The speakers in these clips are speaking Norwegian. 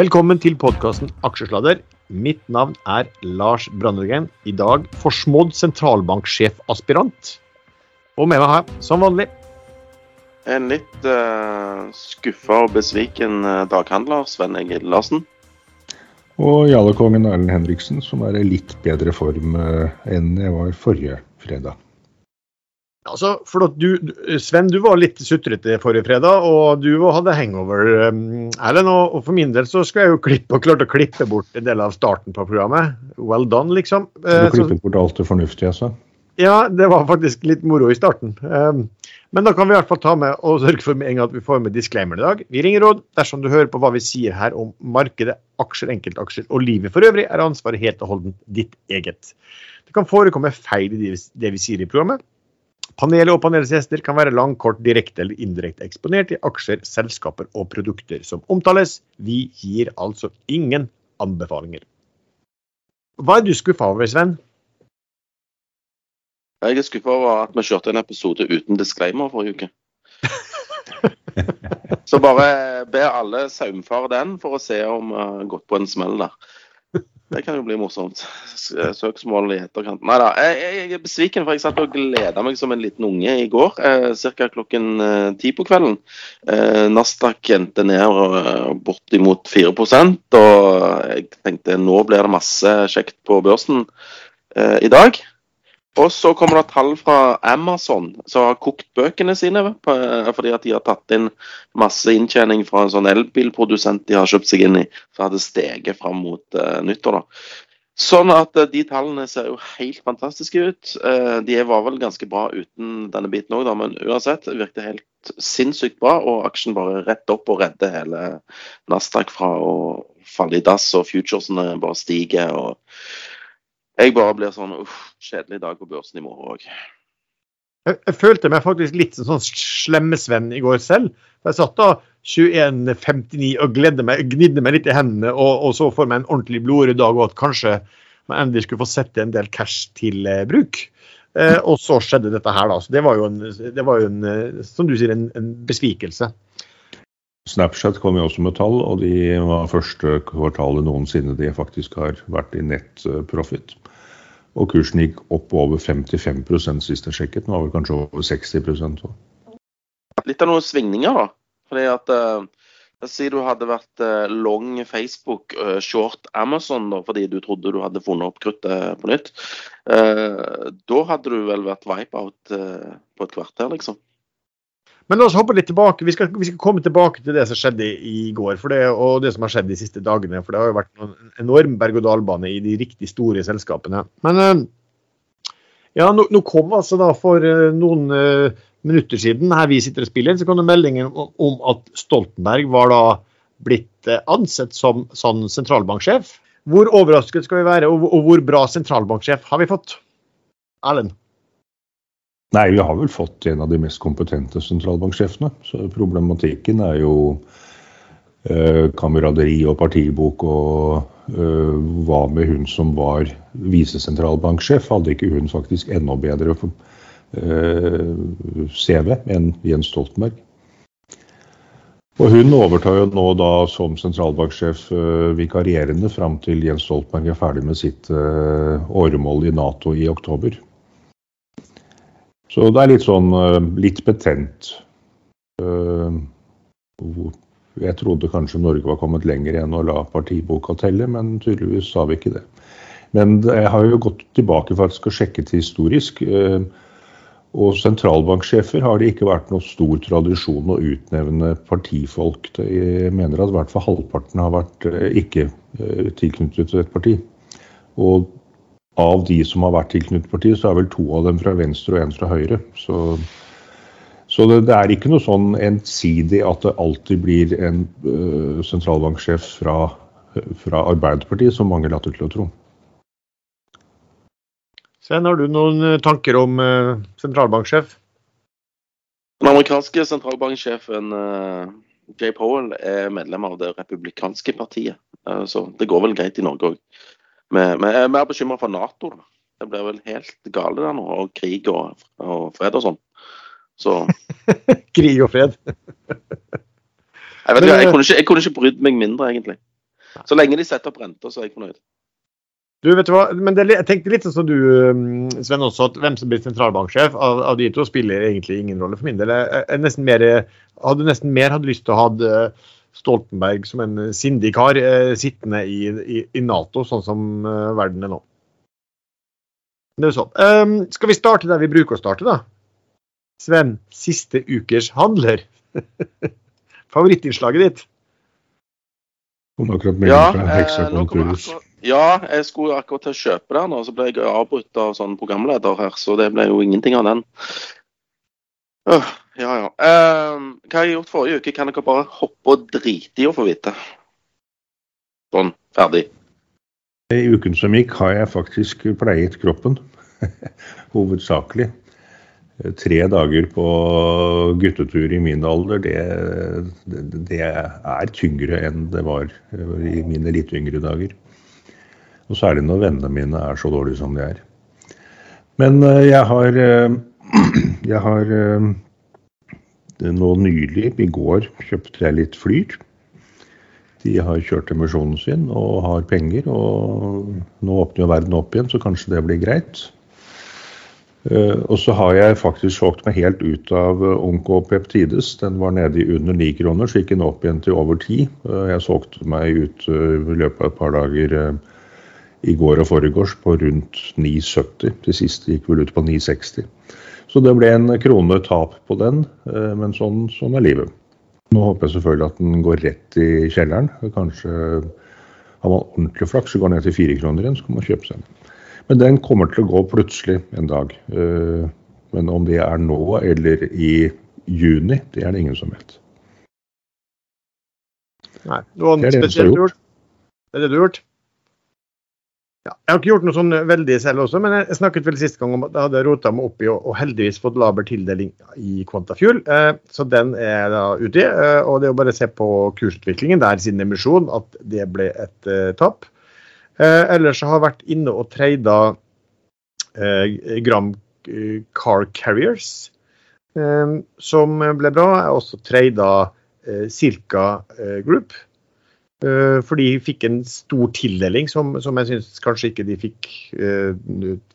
Velkommen til podkasten Aksjesladder. Mitt navn er Lars Brandegren. I dag forsmådd sentralbanksjefaspirant. Og med meg har jeg, som vanlig, En litt uh, skuffa og besviken eh, daghandler, Sven Egil Larsen. Og jalekongen Erlend Henriksen, som er i litt bedre form eh, enn jeg var forrige fredag. Altså, for du, Sven, du var litt sutrete forrige fredag, og du hadde hangover. um, Erlend, og, for min del så skulle jeg jo klippe, og klarte å klippe bort en del av starten på programmet. Well done, liksom. Du Eh, klippet bort alt det fornuftige sa. Ja, det var faktisk litt moro i starten. Um, men da kan vi i hvert fall ta med og sørge for med en gang at vi får med disclaimer i dag. Vi ringer råd dersom du hører på hva vi sier her om markedet, aksjer, enkeltaksjer og livet for øvrig, er ansvaret helt og holdent ditt eget. Det kan forekomme feil i det- det vi sier i programmet. Panelet og panelets gjester kan være lang, kort, direkte eller indirekte eksponert i aksjer, selskaper og produkter som omtales. Vi gir altså ingen anbefalinger. Hva er du skuffa over, Sven? Jeg er skuffa over at vi kjørte en episode uten disclaimer forrige uke. Så bare be alle saumfare den for å se om vi har gått på en smell der. Det kan jo bli morsomt. Søksmål i etterkant. Nei da, jeg, jeg er besviken, for jeg satt og gleda meg som en liten unge i går. Eh, Ca. klokken eh, ti på kvelden. Eh, Nasdaq endte ned eh, bortimot 4 og jeg tenkte nå blir det masse kjekt på børsen eh, i dag. Og så kommer det tall fra Amazon, som har kokt bøkene sine fordi at de har tatt inn masse inntjening fra en sånn elbilprodusent de har kjøpt seg inn i, som hadde steget fram mot uh, nyttår. da. Sånn at uh, de tallene ser jo helt fantastiske ut. Uh, de var vel ganske bra uten denne biten òg, men uansett virket helt sinnssykt bra. Og aksjen bare rett opp og redder hele Nasdaq fra å falle i dass, og futuresene bare stiger. og jeg bare blir sånn uff, kjedelig dag på børsen i morgen òg. Jeg, jeg følte meg faktisk litt som sånn slemmesvenn i går selv. Jeg satt da 21.59 og gledde meg, gnidde meg litt i hendene og, og så for meg en ordentlig blodrød dag og at kanskje man endelig skulle få sette en del cash til eh, bruk. Eh, og så skjedde dette her, da. Så det var jo en, det var jo en eh, som du sier, en, en besvikelse. Snapchat kom jo også med tall, og de var første kvartalet noensinne de faktisk har vært i nett eh, profit. Og kursen gikk opp over 55% sist jeg sjekket. Nå var vel kanskje over 60 så. Litt av noen svingninger, da. Fordi at uh, Si du hadde vært eh, long Facebook, eh, short Amazon da, fordi du trodde du hadde funnet opp kruttet på nytt. Eh, da hadde du vel vært wipe-out eh, på et kvarter, liksom. Men la oss hoppe litt tilbake. Vi skal, vi skal komme tilbake til det som skjedde i, i går det, og det som har skjedd de siste dagene. For det har jo vært en enorm berg-og-dal-bane i de riktig store selskapene. Men eh, ja, nå, nå kom altså da for eh, noen eh, minutter siden her vi sitter og spiller, så kom det meldingen om, at Stoltenberg var da blitt ansett som sånn sentralbanksjef. Hvor overrasket skal vi være, og hvor bra sentralbanksjef har vi fått? Erlend? Nei, vi har vel fått en av de mest kompetente sentralbanksjefene. Så problematikken er jo eh, kameraderi og partibok og eh, hva med hun som var visesentralbanksjef? Hadde ikke hun faktisk enda bedre eh, CV enn Jens Stoltenberg? Og hun overtar jo nå da som sentralbanksjef eh, vikarierende fram til Jens Stoltenberg er ferdig med sitt eh, åremål i Nato i oktober. Så det er litt sånn eh, litt betent. Eh, Jeg trodde kanskje Norge var kommet lenger enn å la partiboka telle, men tydeligvis sa vi ikke det. Men jeg har jo gått tilbake faktisk og sjekket historisk. eh, Og sentralbanksjefer har det ikke vært noe stor tradisjon å utnevne partifolk. Jeg mener at i hvert fall halvparten har vært ikke tilknyttet tilknyttet et parti. Og av de som har vært tilknyttet partiet, så er vel to av dem fra venstre og en fra høyre. Så, så det, det er ikke noe sånn ensidig at det alltid blir en uh, sentralbanksjef fra, fra Arbeiderpartiet, som mange later til å tro. Sven, har du noen eh, tanker om uh, sentralbanksjef? Den amerikanske sentralbanksjefen uh, Jay Powell er medlem av det republikanske partiet. Så det går vel greit i Norge òg. Vi vi er mer bekymra for Nato. da. Det blir vel helt gale der nå, og krig og, og fred og sånn. Så Krig og fred. jeg vet jeg kunne ikke, jeg kunne ikke brydd meg mindre, egentlig. Så lenge de setter opp renta, så er jeg fornøyd. Du, vet du hva, men det, jeg tenkte litt sånn som du, um, Sven, også, at hvem som blir sentralbanksjef av, av de to spiller egentlig ingen rolle for min del. Jeg, jeg nesten mer, hadde nesten mer hadde lyst til å ha eh, Stoltenberg som en sindig kar eh, sittende i, i, i, Nato, sånn som eh, verden er nå. Det er sånn. Um, skal vi starte der vi bruker å starte, da? Sven, siste ukers handler. Favorittinnslaget ditt? Kom akkurat med ja, fra. Ja, jeg skulle akkurat til å kjøpe den, og så ble jeg avbrutt av sånn programleder her, så det ble jo ingenting av den. Uh, ja, ja. Uh, hva har jeg gjort forrige uke? Kan dere bare hoppe og drite i å få vite? Sånn, ferdig. I uken som gikk har jeg faktisk pleiet kroppen. Hovedsakelig tre dager på guttetur i min alder, det, det, det er tyngre enn det var i mine litt yngre dager. Og særlig når vennene mine er så dårlige som de er. Men eh, jeg har, eh, jeg har eh, nå nylig, i går, kjøpte jeg litt Flyr. De har kjørt emisjonen sin og har penger. Og nå åpner jo verden opp igjen, så kanskje det blir greit. Eh, og så har jeg faktisk solgt meg helt ut av Onko Onkopeptides. Den var nede i under 9 kroner, så gikk den opp igjen til over 10. Eh, jeg solgte meg ut i løpet av et par dager i går og foregårs på rundt 9,70. Det siste gikk vel ut på 9,60. Så det ble en krone tap på den, men sånn, sånn, er livet. Nå håper jeg selvfølgelig at den går rett i kjelleren. Kanskje har man ordentlig flaks, så går den ned til 4 kroner igjen, så kan man kjøpe seg den. Men den kommer til å gå plutselig en dag. Eh, men om det er nå eller i juni, det er det ingen som vet. Nei, det er det spesielt gjort. Det er det du har gjort? Ja, jeg har ikke gjort noe sånn veldig selv også, men jeg snakket vel sist gang om at jeg hadde rota meg opp i og, heldigvis fått laber tildeling i Quantafuel. Eh, så den er da ute i. Eh, og det er å bare se på kursutviklingen der siden emisjon at det ble et eh, tap. ellers ellers har jeg vært inne og trada eh, Gram eh, Car Carriers, eh, som ble bra. Jeg har også trada Silka eh, Group. Eh, for de fikk en stor tildeling som, som jeg syns kanskje ikke de fikk,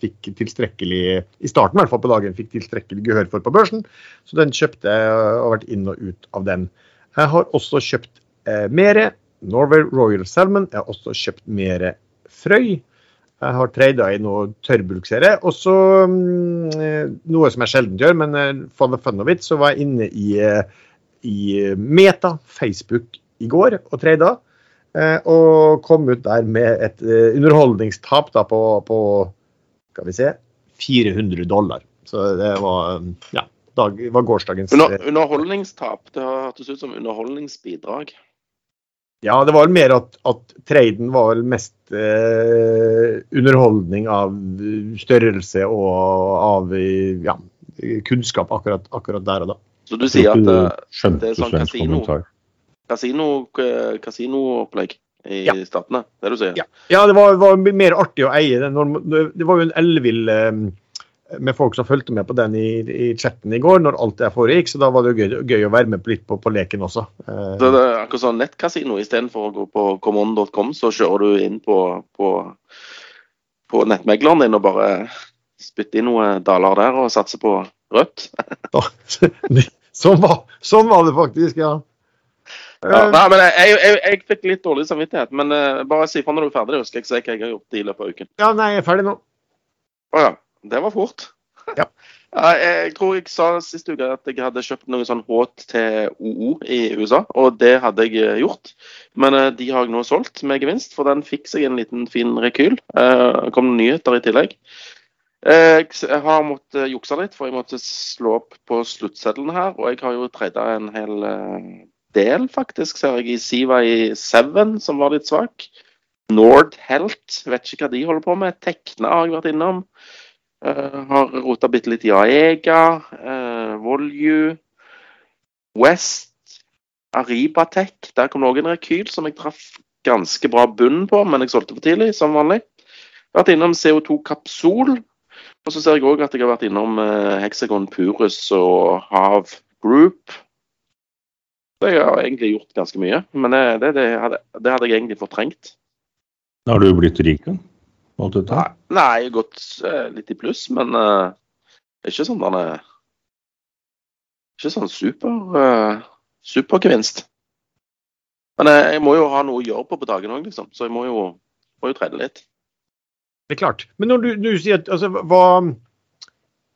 fikk, tilstrekkelig I starten i hvert fall på dagen fikk tilstrekkelig gehør for på børsen. Så den kjøpte jeg og har vært inn og ut av den. Jeg har også kjøpt eh, mere Norway Royal Salmon. Jeg har også kjøpt mer Frøy. Jeg har trada i noe tørrbruksserie. Og så um, noe som jeg sjelden gjør, men for the fun of it, så var jeg inne i, i Meta, Facebook, i går og trada. Uh, og kom ut der med et underholdningstap da på, på skal vi se, 400 dollar. Så det var um, ja, dag, var gårsdagens Under, Underholdningstap? Det hørtes ut som underholdningsbidrag. Ja, det var mer at, at traden var mest eh, underholdning av størrelse og av ja, kunnskap akkurat, akkurat, der og da. Så du sier at det, det er sånn kasino, kasino, eh, kasino i ja. statene? Det du sier? Ja, ja det var, var, mer artig å eie den. Det var jo en ellevill um, med folk som fulgte med på den i, i, chatten i går, når alt det foregikk. Så da var det gøy, gøy å være med litt på, på leken også. Eh, så det er akkurat sånn nettkasino. Istedenfor å gå på common.com, så kjører du inn på, på, på nettmegleren din og bare spytter inn noen daler der og satser på rødt. sånn, var, sånn var det faktisk, ja. Ja, nei, men jeg, jeg, jeg, jeg, fikk litt dårlig samvittighet, men uh, bare si fra når du er ferdig. husker jeg si hva jeg har gjort i løpet av uken. Ja, nei, jeg er ferdig nå. Å oh, ja. Det var fort. Ja. Jeg tror jeg sa sist uke at jeg hadde kjøpt noe sånn HTOO i USA, og det hadde jeg eh, gjort. Men uh, de har jeg nå solgt med gevinst, for den fikk seg en liten fin rekyl. Eh, kom nyheter i tillegg. Jeg har måttet jukse litt, for jeg måtte slå opp på sluttseddelen her. Og jeg har jo tradet en hel del, faktisk, ser jeg, i Siva i Seven, som var litt svak. Nord Helt, vet ikke hva de holder på med. Tekna har jeg vært innom. Uh, har rota bitte litt i Aega, uh, Volue, West, Aribatech. Der kom det òg en rekyl som jeg traff ganske bra bunn på, men jeg solgte for tidlig, som vanlig. Jeg vært innom CO2 Kapsol. Og så ser jeg òg at jeg har vært innom uh, Hexagon Purus og Hav Group. Så jeg har egentlig gjort ganske mye. Men det, det, det, hadde, det hadde jeg egentlig fortrengt. Har du blitt rik, da? Alt dette? Nei, nei jeg har gått eh, litt i pluss, men uh, er ikke sånn denne Ikke sånn super uh, supergevinst. Men uh, jeg må jo ha noe å gjøre på på dagen òg, liksom. Så jeg må jo, må jo trene litt. Det er klart. Men når du, du sier at altså, hva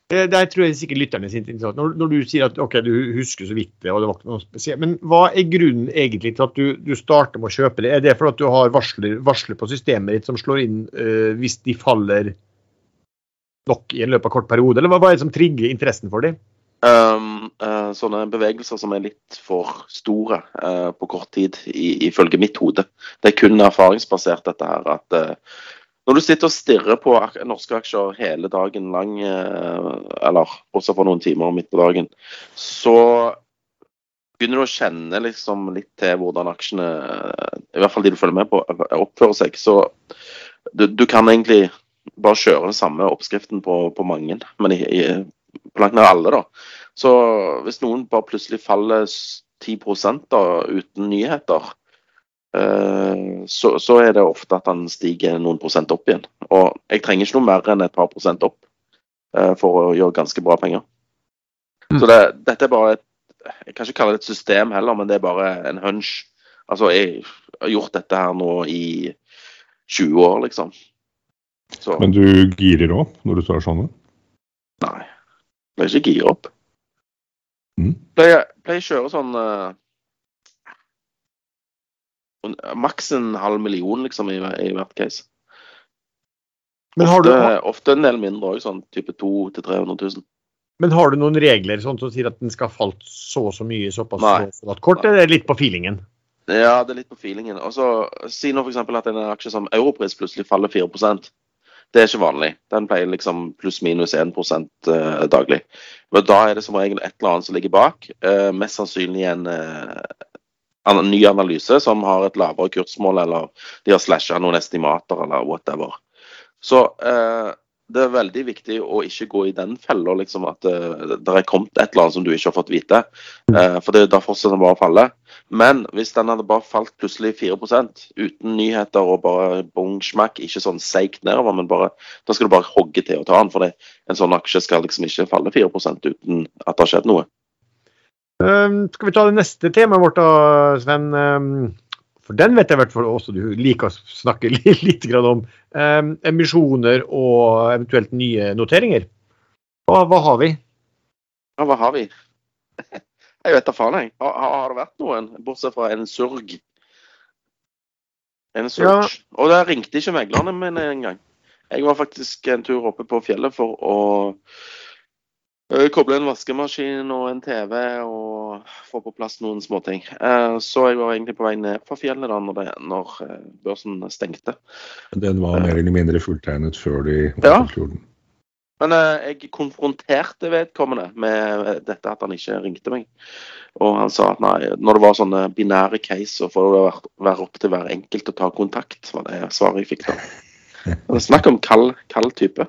Der tror jeg sikkert lytterne er interessant. Når, når, du sier at ok, du husker så vidt det, og det var ikke noe spesielt. Men hva er grunnen egentlig til at du, du starter med å kjøpe det? Er det fordi du har varsler, varsler på systemet ditt som slår inn uh, hvis de faller nok i en løpet av kort periode, eller hva, hva er det som trigger interessen for dem? Um, uh, sånne bevegelser som er litt for store uh, på kort tid, ifølge mitt hode. Det er kun erfaringsbasert, dette her. at når du sitter og stirrer på norske aksjer hele dagen lang, eh, eller også for noen timer midt på dagen, så begynner du å kjenne liksom litt til hvordan aksjene, i hvert fall de du følger med på, oppfører seg. Så du, du kan egentlig bare kjøre den samme oppskriften på, på mange, men i, i, på langt nær alle. da. Så hvis noen bare plutselig faller 10 da, uten nyheter, Eh, så, så, er det ofte at han stiger noen prosent opp igjen. Og jeg trenger ikke noe mer enn et par prosent opp eh, for å gjøre ganske bra penger. Mm. Så det, dette er bare et Jeg kan ikke kalle det et system heller, men det er bare en hunch. Altså, jeg har gjort dette her nå i 20 år, liksom. Så. Men du girer opp når du står sånn? Nei, jeg pleier ikke gire opp. Mm. Pleier, pleier kjøre sånn uh, Maks en halv million liksom, i, i hvert case. Ofte, du... ofte, en del mindre òg, sånn type 200 000-300 000. Men har du noen regler sånn som sier at den skal ha falt så og så mye såpass så, kort, eller er det litt på feelingen? Ja, det er litt på feelingen. Og så Si nå f.eks. at en aksje som Europris plutselig faller 4% Det er ikke vanlig. Den pleier liksom pluss-minus 1 uh, daglig. Men da er det som regel et eller annet som ligger bak. Uh, mest sannsynlig en, ny analyse som har et lavere kursmål, eller de har slasha noen estimater, eller whatever. Så eh, det er veldig viktig å ikke gå i den fella liksom, at eh, det er kommet et eller annet som du ikke har fått vite. Eh, for det, da fortsetter den bare å falle. Men hvis den hadde bare falt plutselig 4% uten nyheter og bare bong smakk, ikke sånn seigt nedover, men bare, da skal du bare hogge til å ta den. For en sånn aksje skal liksom ikke falle 4 uten at det har skjedd noe. Um, skal vi ta det neste temaet vårt da, Sven? Um, for den vet jeg i hvert fall også du liker å snakke litt om. Um, emisjoner og eventuelt nye noteringer. Hva, hva, har vi? Ja, hva har vi? Jeg vet da faen, jeg. Har, har, det vært noen, bortsett fra en surg? En surge. Ja. Og der ringte ikke meglerne mine engang. Jeg var faktisk en tur oppe på fjellet for å koble en vaskemaskin og en TV og få på plass noen småting. Eh, så jeg var egentlig på vei ned fra fjellet da når, det, når eh, børsen stengte. Den var mer eller mindre fulltegnet før de ja. den? Men jeg konfronterte vedkommende med dette at han ikke ringte meg. Og han sa at nei, når det var sånne binære case, så får det være opp til hver enkelt å ta kontakt. var det svaret jeg fikk da. Snakk om kald, kald type.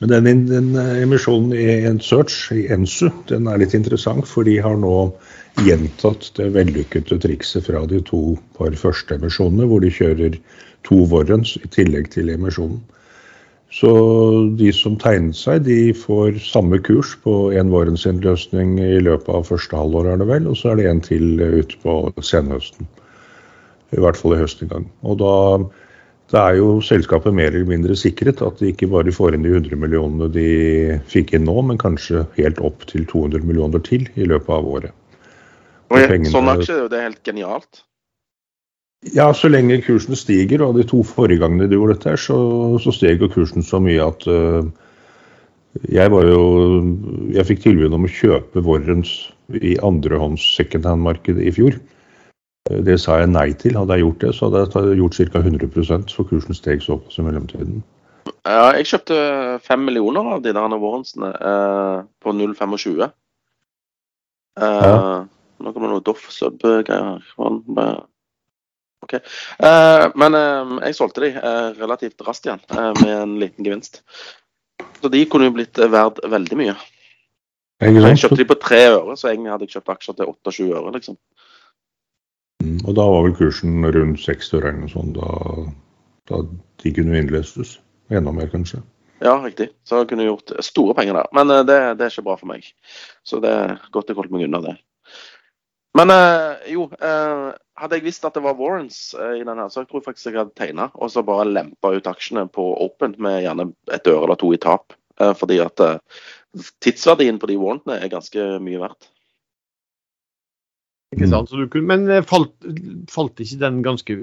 Men den, den emisjonen i Ensearch, i Ensu, den er litt interessant, for de har nå gjentatt det vellykkede trikset fra de to par første emisjonene, hvor de kjører to warrants i tillegg til emisjonen. Så de som tegnet seg, de får samme kurs på en warrants-innløsning i løpet av første halvår, er det vel, og så er det en til ute på senhøsten. I hvert fall i høst en gang. Og da det er jo selskapet mer eller mindre sikret at de ikke bare får inn de 100 millionene de fikk inn nå, men kanskje helt opp til 200 millioner til i løpet av året. Og pengene, sånn aksje er jo det helt genialt. Ja, så lenge kursen stiger, og de to forrige gangene de gjorde dette, så, så steg jo kursen så mye at uh, jeg var jo Jeg fikk tilbud om å kjøpe Warrens i andrehånds secondhand-markedet i fjor. Det sa jeg nei til. Hadde jeg gjort det, så hadde jeg gjort ca. 100% for kursen steg såpass i mellomtiden. Ja, jeg kjøpte fem millioner av de der Warrensene eh, på 0,25. Eh, ja. Nå kommer det noe Doff Sub-greier. OK. Eh, men eh, jeg solgte de eh, relativt raskt igjen, med en liten gevinst. Så de kunne jo blitt verdt veldig mye. Jeg kjøpte de på tre øre, så egentlig hadde jeg kjøpt aksjer til 28 øre, liksom. Og da var vel kursen rundt 60 øre eller noe sånt da, da de kunne innløses. Enda mer, kanskje. Ja, riktig. Så jeg kunne gjort store penger der. Men eh, det, det er ikke bra for meg. Så det er godt jeg holdt meg unna det. Men eh, jo, eh, hadde jeg visst at det var warrants eh, i denne, så jeg tror faktisk jeg hadde tegna og så bare lempa ut aksjene på open med gjerne et øre eller to i tap. Fordi at tidsverdien på de warrantene er ganske mye verdt. Ikke sant? Så du kunne, men eh, falt, falt ikke den ganske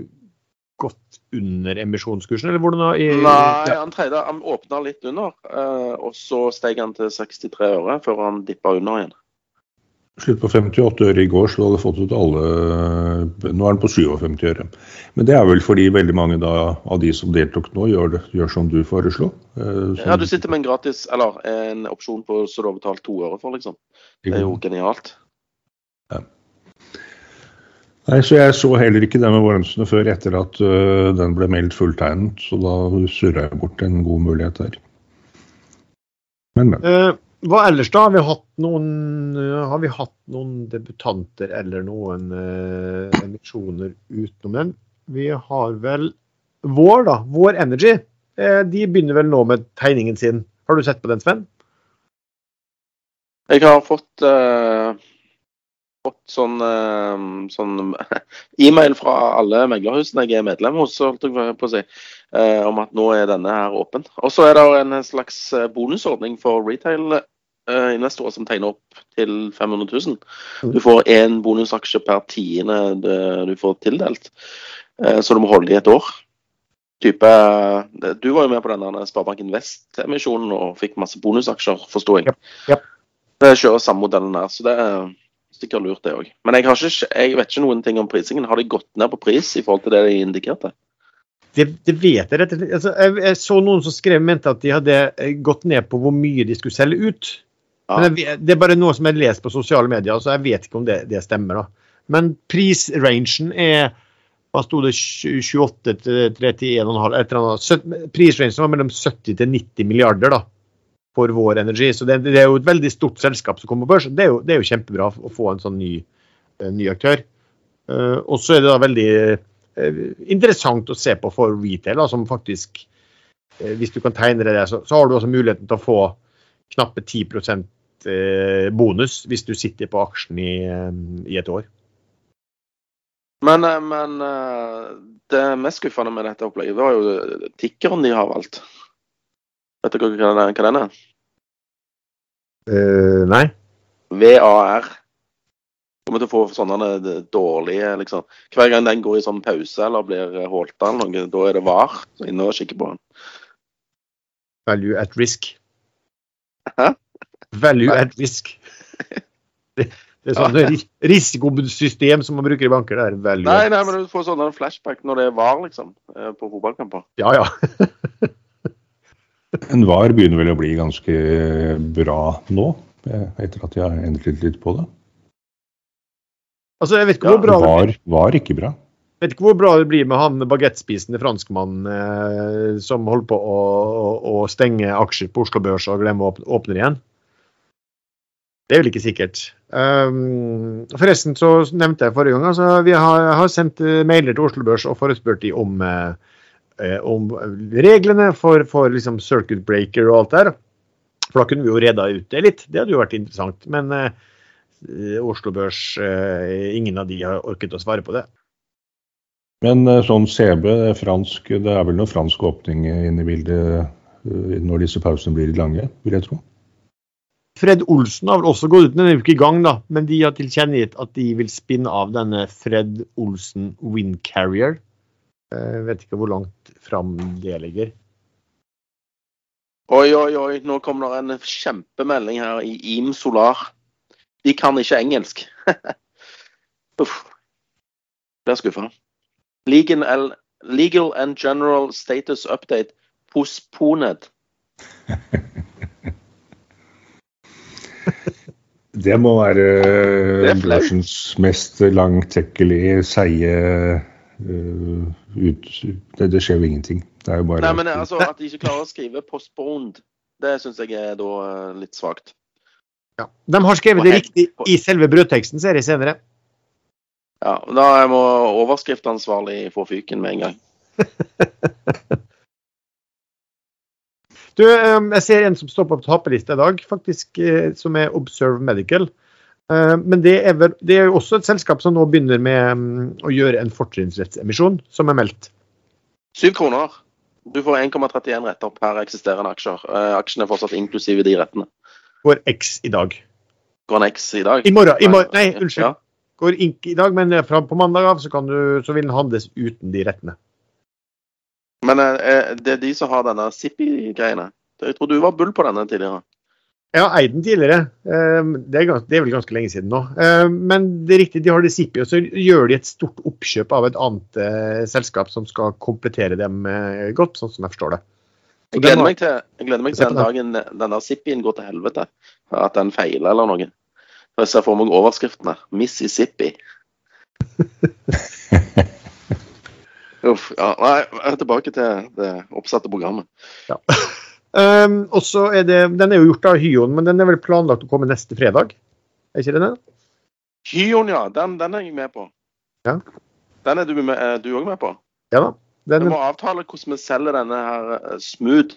godt under emisjonskursen, eller hvordan da? I, Nei, han, tredje, han åpna litt under, eh, og så steg han til 63 øre før han dippa under igjen. Slutt på 58 øre i går, så du hadde fått ut alle Nå er den på 57 øre. Men det er vel fordi veldig mange da, av de som deltok nå, gjør, det, gjør som du foreslo? Eh, som- Ja, du sitter med en gratis, eller en opsjon på så du har betalt to øre for, liksom. Det er jo genialt. Nei, så Jeg så heller ikke det med Vårensene før etter at uh, den ble meldt fulltegnet, så da surra jeg bort en god mulighet der. Men, men. Uh, hva ellers, da? Har vi hatt noen, uh, har vi hatt noen debutanter eller noen eh, emisjoner utenom den? Vi har vel Vår, da. Vår Energy. Eh, de begynner vel nå med tegningen sin. Har du sett på den, Sven? Jeg har fått, eh, fått sånn, eh, sånn e-mail fra alle meglerhusene jeg er medlem hos, holdt jeg på å si, eh, om at nå er denne her åpen. Og så er det en slags eh, bonusordning for retail-investorer som tegner opp til 500 000. Du får én bonusaksje per tiende du får tildelt, eh, så du må holde i et år. Type, du var jo med på denne Sparebanken Vest-emisjonen og fikk masse bonusaksjer, forsto jeg. Yep, yep. Det kjører samme modellen her, så det er sikkert lurt, det òg. Men jeg, har ikke, jeg vet ikke noen ting om prisingen. Har de gått ned på pris i forhold til det de indikerte? Det, det vet jeg rett og slett. Altså, jeg, jeg så noen som skrev mente at de hadde eh, gått ned på hvor mye de skulle selge ut. Ja. Men jeg, det er bare noe som jeg har lest på sosiale medier, så jeg vet ikke om det, det stemmer. da. Men prisrangen er hva sto det, 28 til 31,5 et eller annet. Søt- Prisrangen var mellom 70 til 90 milliarder da, for vår energi. Så det, det er jo et veldig stort selskap som kommer på børs. Det er jo, det er jo kjempebra å få en sånn ny, en ny aktør. Uh, og så er det da veldig uh, interessant å se på for retail, da, som faktisk uh, Hvis du kan tegne det, så, så har du også muligheten til å få knappe 10 eh, bonus hvis du sitter på aksjen i, eh, i et år. Men, eh, men eh, det mest skuffende med dette opplegget var jo tikkeren de har valgt. Vet dere hva den er? Eh, nei? VAR. Kommer til å få sånne eh, dårlige liksom. Hver gang den går i sånn pause eller blir holdt eller noe, da er det VAR er inne og kikker på den. Value at risk. Hæ? Value at risk. Det, det er sånn ja. risikosystem som man bruker i banker. Det er value Nei, nei, men du får sånn en flashback når det er VAR, liksom, eh, på fotballkamper. Ja, ja. En VAR begynner vel å bli ganske bra nå, etter at jeg har endret litt på det. Altså, jeg vet ikke hvor bra det VAR var ikke bra. vet ikke hvor bra det blir med han bagettspisende franskmannen eh, som holder på å, å, å stenge aksjer på Oslo Børs og glemme å åpne, åpne igjen. Det er vel ikke sikkert. Um, forresten så nevnte jeg forrige gang altså vi har, har sendt eh, mailer til Oslo Børs og forespurt de om, eh, eh, om reglene for, for liksom circuit breaker og alt der. For da kunne vi jo reda ut det litt. Det hadde jo vært interessant. Men eh, Oslo Børs, eh, ingen av de har orket å svare på det. Men eh, sånn CB, fransk, det er vel noe fransk åpning inne i bildet eh, når disse pausene blir lange, vil jeg tro. Fred Olsen har vel også gått ut, den er jo ikke i gang, da, men de har tilkjennegitt at de vil spinne av denne Fred Olsen Windcarrier. Jeg vet ikke hvor langt fram det ligger. Oi, oi, oi, nå kommer det en kjempemelding her i IM Solar. De kan ikke engelsk. Uff. Blir skuffa. Legal, legal and general status update postponed. Det må være børsens mest langtekkelige, seige eh, ut... Det, det skjer jo ingenting. Det er jo bare Nei, men altså, At de ikke klarer å skrive 'postponed', det syns jeg er da eh, litt svakt. Ja. De har skrevet det riktig i selve brødteksten, ser jeg senere. Ja, Da må overskriftansvarlig få fyken med en gang. Du, eh, jeg ser en som står på taperlista i dag, faktisk, eh, som er Observe Medical. Eh, Men det er, det er jo også et selskap som nå begynner med mm, å gjøre en fortrinnsrettsemisjon, som er meldt. Syv kroner. Du får 1,31 retter per eksisterende aksjer. Aksjene aksjen er fortsatt inklusive de rettene. Går X i dag. Går en X i dag? I morgen. I morgen nei, unnskyld. Ja. Går Ink i dag, men fra på mandag av så, kan du, så vil den handles uten de rettene. Men eh, det er de som har denne Zippy-greiene. Jeg tror du var bull på denne tidligere. Jeg har eid den tidligere. Eh, Det er, gans- det er vel ganske lenge siden nå. Eh, Men det er riktig, de har det Zippy, og så gjør de et stort oppkjøp av et annet eh, selskap som skal komplettere dem eh, godt, sånn som jeg forstår det. Så Jeg gleder meg til, jeg gleder meg til den dagen den der Zippyen går til helvete. At den feiler eller noe. Jeg ser for meg her. Mississippi. Uff. Ja, nei, tilbake til det oppsatte programmet. Um, og så er det, Den er jo gjort av Hyon, men den er vel planlagt å komme neste fredag? Er ikke det det? Hyon, ja. Den, den er jeg med på. Ja. Den er du med- òg med på? Ja da. Vi må avtale hvordan vi selger denne her eh, smooth.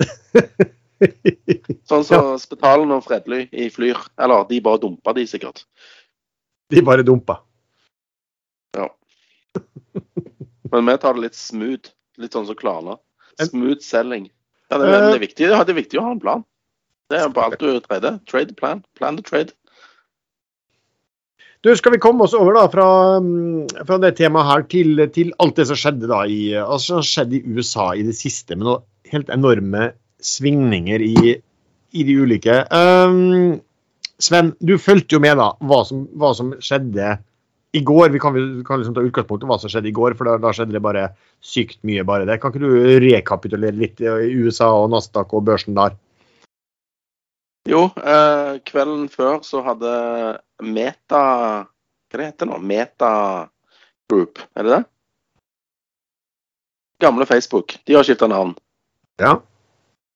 Sånn som Spetalen og Fredly i Flyr. Eller de bare dumpa de sikkert. de bare dumpa. Men vi tar det litt smooth. Litt sånn som Klarna. En- Smooth selling. Ja, det, er- det, er viktig, det er viktig å ha en plan. Det er på alt du trader. Trade plan. Plan to trade. Du, Skal vi komme oss over da fra, mm, fra det temaet her til, til alt det som skjedde da i, altså, som skjedde i USA i det siste, med noen helt enorme svingninger i, i de ulike. Um, Sven, du fulgte jo med da hva som, hva som skjedde i går. Vi kan, vi kan liksom ta utgangspunkt i hva som skjedde i går, for da, da skjedde det bare sykt mye. bare det. Kan ikke du rekapitulere litt i USA og Nasdaq og børsen der? Jo, eh, kvelden før så hadde Meta Hva det heter nå? Meta Group, er det det? Gamle Facebook. De har skifta navn. Ja.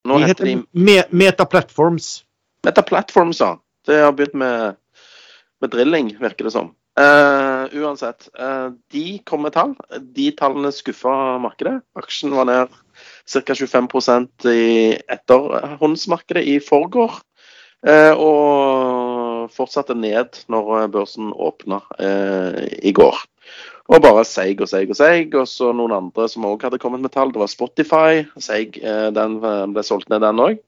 Nå De heter heter de Me Meta Platforms. Meta Platforms, ja. Det har begynt med, med drilling, virker det som. Eh, uansett. uh, de kom med tall. De tallene skuffa markedet. Aksjen var ned ca. 25% i etterhåndsmarkedet i forgår. Uh, og fortsatte ned når børsen åpna eh, i går. Og bare seig og seig og seig. Og så noen andre som òg hadde kommet med tall. Det var Spotify. Seig, eh, den ble solgt ned, den òg.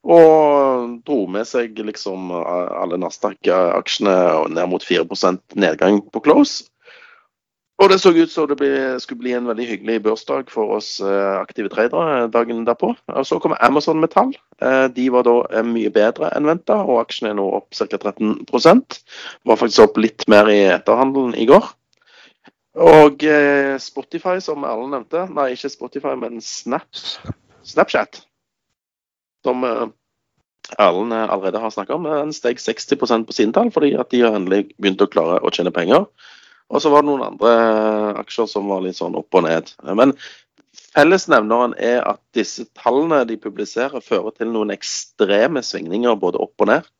Og dro med seg liksom alle Nasdaq-aksjene ned mot 4% nedgang på close. Og det så ut som det ble, skulle bli en veldig hyggelig børsdag for oss eh, aktive tradere dagen derpå. Og så kommer Amazon med tall. Eh, De var da eh, mye bedre enn venta, og aksjen er nå opp ca. 13% Var faktisk opp litt mer i etterhandelen i går. Og eh, Spotify, som alle nevnte, nei, ikke Spotify, men Snap, Snapchat, som eh, Erlend eh, allerede har snakka om, den steg 60% på sine tall, fordi at de har endelig begynt å klare å tjene penger. Og så var det noen andre eh, aksjer som var litt sånn opp og ned. Men fellesnevneren er at disse tallene de publiserer, fører til noen ekstreme svingninger både opp og ned.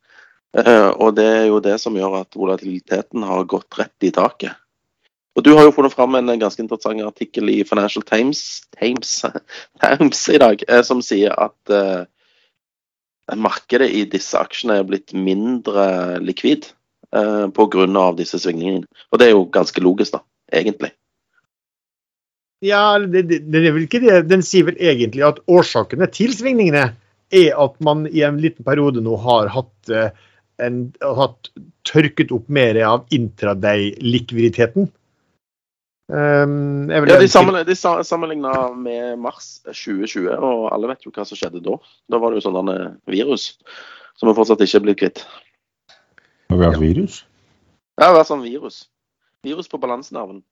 Eh, Og det er jo det som gjør at volatiliteten har gått rett i taket. Og Du har jo funnet fram en ganske interessant artikkel i Financial Times, Times, Times i dag, eh, som sier at eh, markedet i disse aksjene er blitt mindre likvid eh, pga. disse svingningene. Og det er jo ganske logisk, da, egentlig. Ja, det, det, det er vel ikke det. Den sier vel egentlig at årsakene til svingningene er at man i en liten periode nå har hatt, eh, en, har hatt tørket opp mer av intraday-likviditeten. Um, Ja, de, sammenligna, de sammenligna med mars 2020, og alle vet jo hva som skjedde da. Da var det jo sånn virus som vi fortsatt ikke er blitt kvitt. Har vi hatt virus? Det har vært sånn virus. Virus på balansenerven.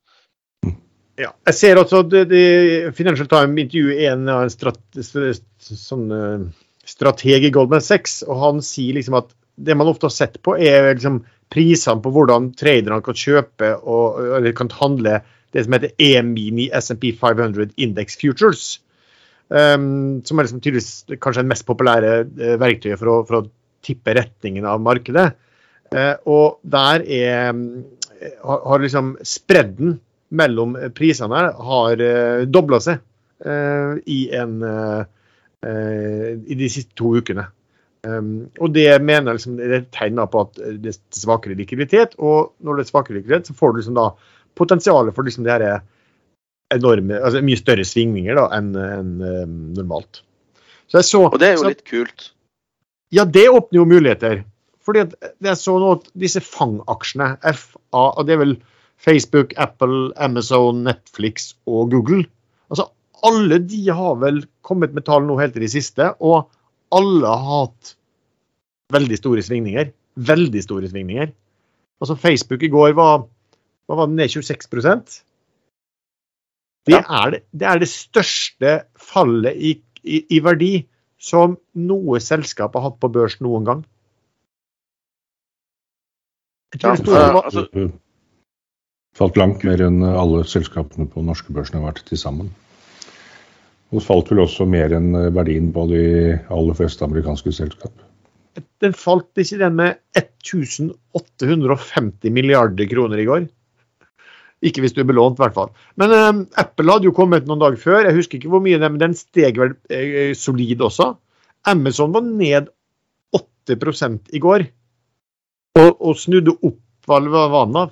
Ja, jeg ser også at det, det Financial Time intervjuer en, av en strat, sånn, eh, strateg i Goldman Sachs, og han sier liksom at det man ofte har sett på, er liksom prisene på hvordan traderne kan kjøpe og eller kan handle det som heter E-mini SMP 500 Index Futures. Um, som er liksom tydeligvis kanskje den mest populære uh, verktøyet for å, for å tippe retningen av markedet. Uh, og der er, har, har liksom spredden mellom prisene her har uh, dobla seg uh, i, en, i de siste to ukene. Um, og Det mener liksom, det er et på at det er svakere likviditet. Og når det er svakere likviditet, så får du liksom da potensialet for liksom det her enorme, altså mye større svingninger da, enn en, um, normalt. Så så, og det er jo så, litt kult? Ja, det åpner jo muligheter. Fordi det er så nå at disse fangaksjene, FA, og det er vel Facebook, Apple, Amazon, Netflix og Google. Altså Alle de har vel kommet med tall nå helt til de siste, og alle har hatt veldig store svingninger. Veldig store svingninger. Altså Facebook i går var, var ned 26 det, ja. er det, det, er det største fallet i, i, i, verdi som noe selskap har hatt på børs noen gang. Jeg tror ja, det store, altså, Falt langt mer enn alle selskapene på norske børsen har vært til sammen. Og falt vel også mer enn verdien på de aller fleste amerikanske selskap. Den falt ikke den med 1850 milliarder kroner i går? Ikke hvis du er belånt, i hvert fall. Men eh, Apple hadde jo kommet noen dager før. Jeg husker ikke hvor mye, men den steg vel eh, solid også. Amazon var ned 8 i går. Og, og snudde opp det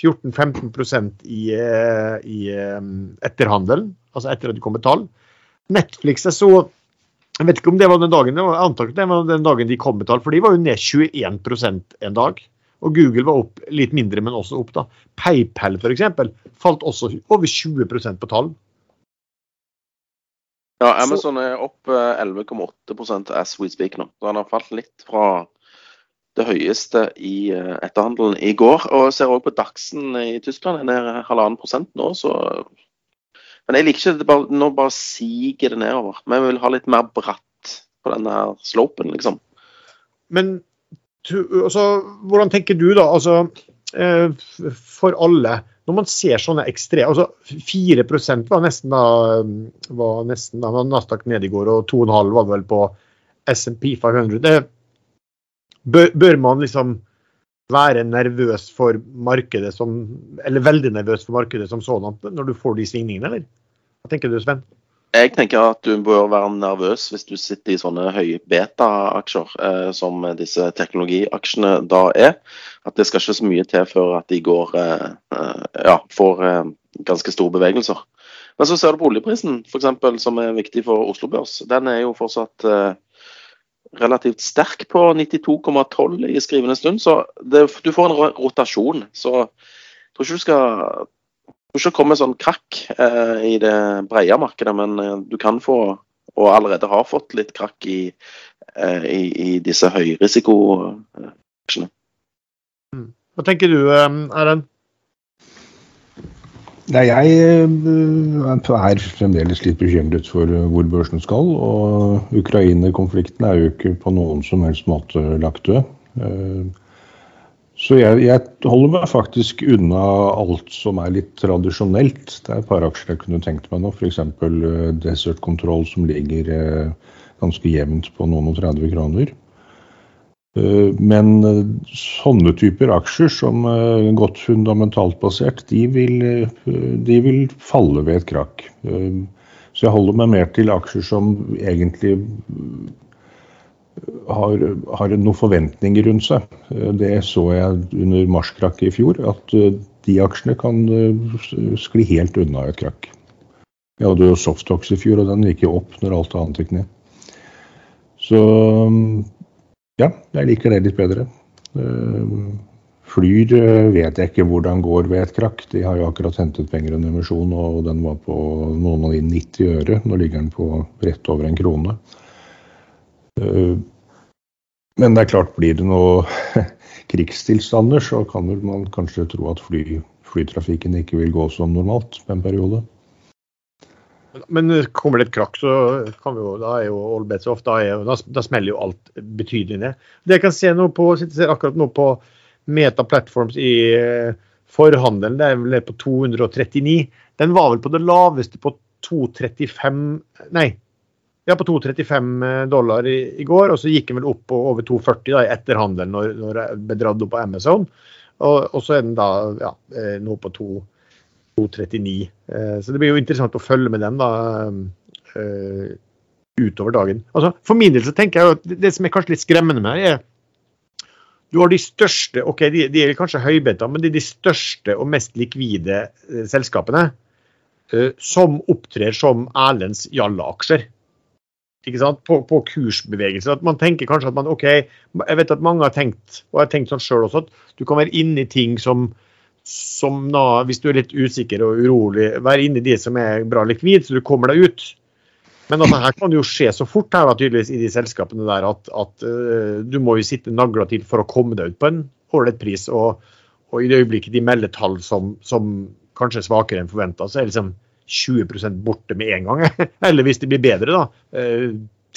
14-15 i, eh, i um, etterhandelen, altså etter at det kom et tall. Netflix er så Jeg vet ikke om det var den dagen, jeg antar ikke det var den dagen de kom med tall, for de var jo ned 21% en dag. Og Google var opp litt mindre, men også opp. da. PayPal f.eks. falt også over 20% på tall. Ja, Amazon er opp 11,8 eh, as we speak nå. Så han har falt litt fra det høyeste i eh, etterhandelen i går. Og ser også på Dagsen i Tyskland, den er halvannen prosent nå, så men jeg liker ikke det bare, nå bare siger det nedover. Vi vil ha litt mer bratt på denne slopen, liksom. Men altså, hvordan tenker du da, altså eh, for alle, når man ser sånne ekstreme altså 4 var nesten da var nesten da, Nasdaq nede i går, og 2,5 var vel på SMP 500. Det, bør, bør man liksom være nervøs for markedet som Eller veldig nervøs for markedet som sådan når du får de svingningene, eller? Hva tenker du, Sven? Jeg tenker at du bør være nervøs hvis du sitter i sånne høye beta-aksjer, eh, som disse teknologiaksjene da er. At det skal ikke så mye til før at de går eh, eh ja, får eh, ganske store bevegelser. Men så ser du på oljeprisen, f.eks., som er viktig for Oslo Børs. Den er jo fortsatt eh, relativt sterk på 92,12 i skrivende stund. Så det, du får en rotasjon. Så jeg tror ikke du skal tror ikke det kommer sånn krakk eh, i det brede markedet, men eh, du kan få, og allerede har fått, litt krakk i, eh, i, i disse høyrisikoaksjene. Mm. Hva tenker du, eh, Erlend? Nei, jeg eh, er fremdeles litt bekymret for hvor børsen skal. Og Ukraina-konflikten er jo ikke på noen som helst måte lagt død. Så jeg, jeg, holder meg faktisk unna alt som er litt tradisjonelt. Det er et par aksjer jeg kunne tenkt meg nå, f.eks. Uh, Desert Control som ligger uh, ganske jevnt på noen og 30 kroner. Uh, men sånne typer aksjer som er godt fundamentalt basert, de vil, de vil falle ved et krakk. Så jeg holder meg mer til aksjer som egentlig har, har noen forventninger rundt seg. Det så jeg under marskrakket i fjor, at eh, de aksjene kan eh, skli helt unna et krakk. Jeg hadde jo Softox i fjor, og den gikk jo opp når alt annet gikk ned. Så ja, jeg liker det litt bedre. Eh, Flyr vet jeg ikke hvordan går ved et krakk. De har jo akkurat hentet penger under emisjon, og den var på noen av de 90 øre. Nå ligger den på rett over en krone. Eh, men det er klart, blir det noe krigstilstander, så kan man kanskje tro at fly, flytrafikken ikke vil gå som normalt på en periode. Men kommer det et krakk, så kan vi jo, da er jo all bets off. Da, er, da, da, smeller jo alt betydelig ned. Det jeg kan se nå på, ser akkurat nå på Meta Platforms i eh, forhandelen, det er vel på 239. Den var vel på det laveste på 235 Nei, ja, på 2,35 eh, dollar i, i, går, og så gikk den vel opp på over 2,40 da, etter handelen når, når det ble dratt opp på Amazon. Og, og så er den da ja, eh, nå på 2,39. Eh, så det blir jo interessant å følge med den da utover dagen. Altså, For min del så tenker jeg at det som er kanskje litt skremmende med det, er du har de største ok, de, de er kanskje høybeta, men de er de største og mest likvide selskapene som opptrer som Erlends Jalla-aksjer på, på kursbevegelser. At man tenker kanskje at man OK, jeg vet at mange har tenkt, og jeg har tenkt sånn sjøl også, at du kan være inne i ting som, som da, hvis du er litt usikker og urolig, være inne i de som er bra likvid, så du kommer deg ut. Men altså, her kan det jo skje så fort her da, tydeligvis i de selskapene der at, at uh, du må jo sitte nagla til for å komme deg ut på en ålreit pris. Og, og, i det øyeblikket de melder tall som, som kanskje er svakere enn forventa, så er det liksom 20% borte med en gang. Eller hvis det blir bedre, da.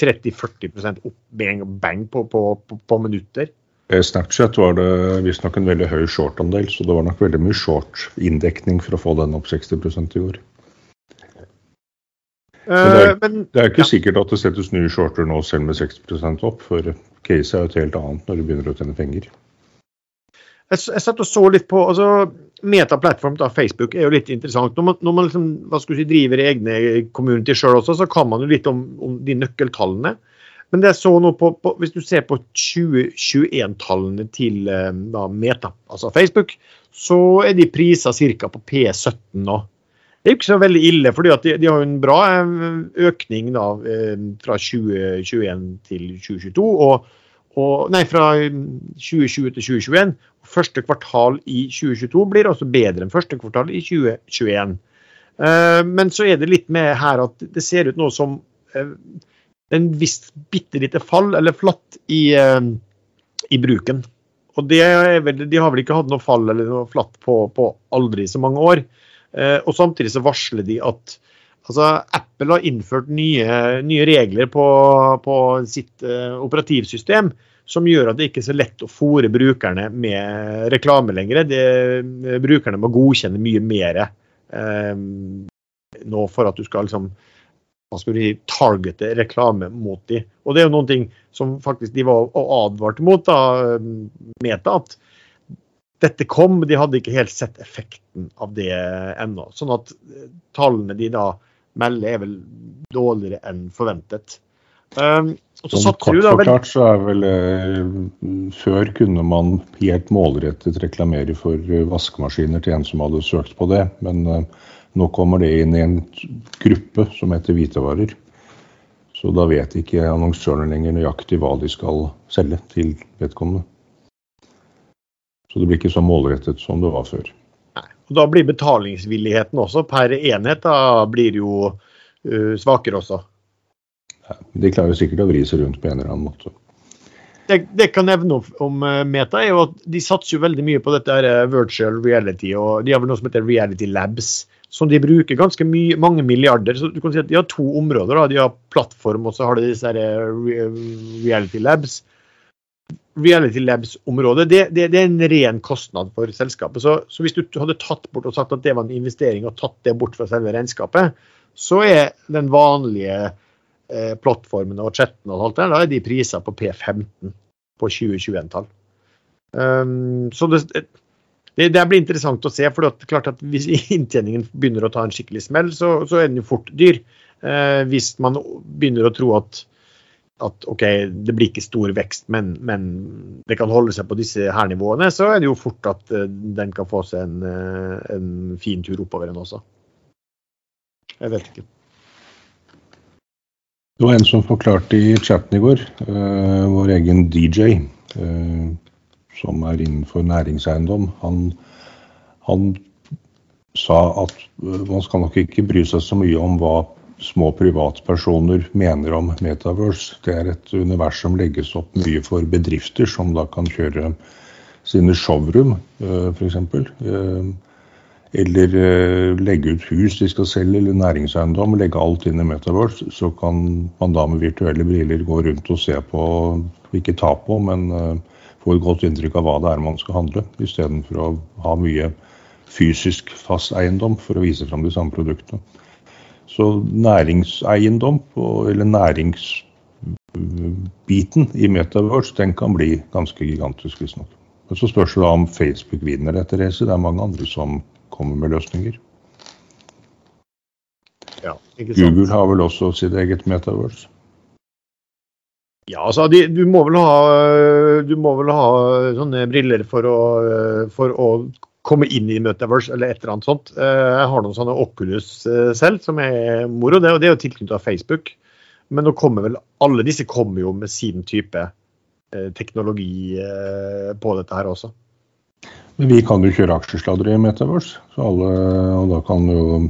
30-40 eh, opp med en bang på, på, på, på minutter. Snapchat var det visstnok en veldig høy short-andel, så det var nok veldig mye short-inndekning for å få den opp 60% i år. Men det, er, eh, det er ikke ja. sikkert at det settes nye shorter nå selv med 60 opp, for caset er jo et helt annet når du begynner å tjene penger. Jeg, jeg satt og så litt på altså Meta Platform av Facebook er jo litt interessant. Når man, når man liksom, hva skal si, driver egne community sjøl også, så kan man jo litt om, om de nøkkeltallene. Men det jeg så nå på, på, hvis du ser på 2021-tallene til eh, da, Meta, altså Facebook, så er de prisa ca. på P17 nå. Det er jo ikke så veldig ille, for de, de, har jo en bra eh, økning da, eh, fra 2021 til 2022. og og, nei, fra 2020 til 2021. Første kvartal i 2022 blir også bedre enn første kvartal i 2021. Uh, eh, men så er det litt med her at det ser ut nå som uh, en viss bitte lite fall, eller flatt, i, uh, i bruken. Og det vel, De har vel ikke hatt noe fall eller noe flatt på, på aldri så mange år. og Samtidig så varsler de at altså, Apple har innført nye, nye regler på, på sitt uh, operativsystem som gjør at det ikke er så lett å fòre brukerne med reklame lenger. Det, brukerne må godkjenne mye mer uh, nå for at du skal liksom hva skal si, targete reklame mot dem. Og det er jo noen ting som faktisk de var og advarte mot, da, Meta, at dette kom, de hadde ikke helt sett effekten av det ennå. Sånn at tallene de da melder er vel dårligere enn forventet. Um, sånn kort forklart så er vel eh, Før kunne man helt målrettet reklamere for eh, vaskemaskiner til en som hadde søkt på det, men eh, nå kommer det inn i en gruppe som heter hvitevarer. Så da vet ikke annonsørene lenger nøyaktig hva de skal selge til vedkommende. Så det blir ikke så målrettet som det var før. Og Da blir betalingsvilligheten også per enhet da blir jo uh, svakere også. Ja, de klarer jo sikkert å vri seg rundt på en eller annen måte. Det, det jeg kan nevne om uh, Meta, er jo at de satser jo veldig mye på dette her, uh, virtual reality. og De har vel noe som heter Reality Labs, som de bruker ganske mye, mange milliarder. så du kan si at De har to områder. da, De har plattform og så har de disse her, Reality Labs Reality Labs-området, det, det, det, er en ren kostnad for selskapet. Så, så, hvis du hadde tatt bort og sagt at det var en investering, og tatt det bort fra selve regnskapet, så er den vanlige eh, plattformen og chatten og alt der, da er de priser på P15 på 2021-tall. Um, så det, det, det, blir interessant å se. for det er klart at Hvis inntjeningen begynner å ta en skikkelig smell, så, så er den jo fort dyr. Eh, hvis man begynner å tro at at OK, det blir ikke stor vekst, men, men, det kan holde seg på disse her nivåene, så er det jo fort at uh, den kan få seg en, uh, en fin tur oppover den også. Jeg vet ikke. Det var en som forklarte i chatten i går, uh, vår egen DJ, som er innenfor næringseiendom, han, han sa at man skal nok ikke bry seg så mye om hva små privatpersoner mener om Metaverse. Det er et univers som legges opp mye for bedrifter, som da kan kjøre sine showroom, eh, f.eks. Eh, eller eh, legge ut hus de skal selge, eller næringseiendom. Legge alt inn i Metaverse. Så kan man da med virtuelle briller gå rundt og se på, ikke ta på, men få et godt inntrykk av hva det er man skal handle, istedenfor å ha mye fysisk fast eiendom for å vise fram de samme produktene. Så næringseiendom, eller næringsbiten i Metaverse, den kan bli ganske gigantisk, visstnok. Men så spørs det om Facebook vinner dette racet. Det er mange andre som kommer med løsninger. Ja? Google har vel også sitt eget metaverse. Ja, altså, de, du, må ha, du må vel ha sånne briller for å, for å komme inn i Metaverse eller et eller annet sånt. Eh, Jeg har noen sånne Oculus eh, selv, som er moro. Det, og det er jo tilknyttet Facebook. Men nå kommer vel alle disse kommer jo med sin type eh, teknologi på dette her også. Men vi kan jo kjøre aksjesladder i metaverse. Så alle, og da kan jo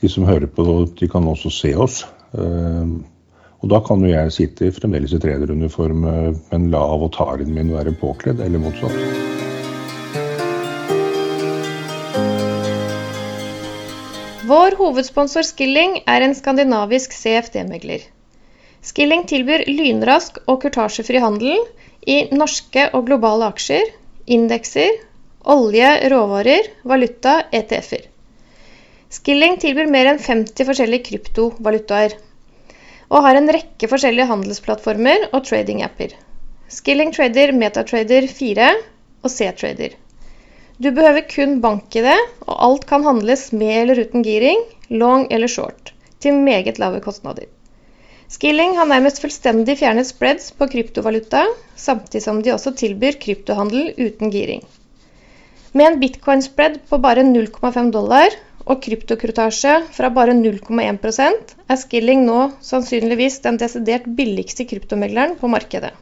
de som hører på, de kan også se oss. Og da kan jo jeg sitte fremdeles i trederuniform, men la avataren min være påkledd, eller motsatt. Vår hovedsponsor Skilling er en skandinavisk CFD-megler. Skilling tilbyr lynrask og kurtasjefri handel i norske og globale aksjer, indekser, olje, råvarer, valuta, ETF-er. Skilling tilbyr mer enn 50 forskjellige kryptovalutaer, og har en rekke forskjellige handelsplattformer og trading-apper. Skilling trader Metatrader 4 og C-trader. Du behøver kun bank-ID, og alt kan handles med eller uten giring, long eller short, til meget lave kostnader. Skilling har nærmest fullstendig fjernet spreads på kryptovaluta, samtidig som de også tilbyr kryptohandel uten giring. Med en bitcoin-spread på bare 0,5 dollar og kryptokrutasje fra bare 0,1% er Skilling nå sannsynligvis den desidert billigste kryptomegleren på markedet.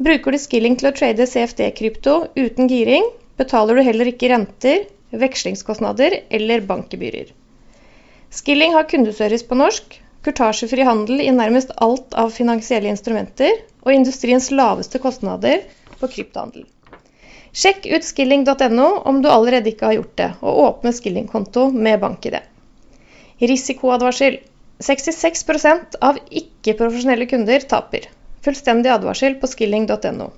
Bruker du Skilling til å trade CFD-krypto uten giring, betaler du heller ikke renter, vekslingskostnader eller bankgebyrer. Skilling har kundeservice på norsk, kurtasjefri handel i nærmest alt av finansielle instrumenter og industriens laveste kostnader på kryptohandel. Sjekk ut skilling.no om du allerede ikke har gjort det, og åpne Skilling-konto med bank-ID. Risikoadvarsel. 66% av ikke-profesjonelle kunder taper. Fullstendig advarsel på skilling.no.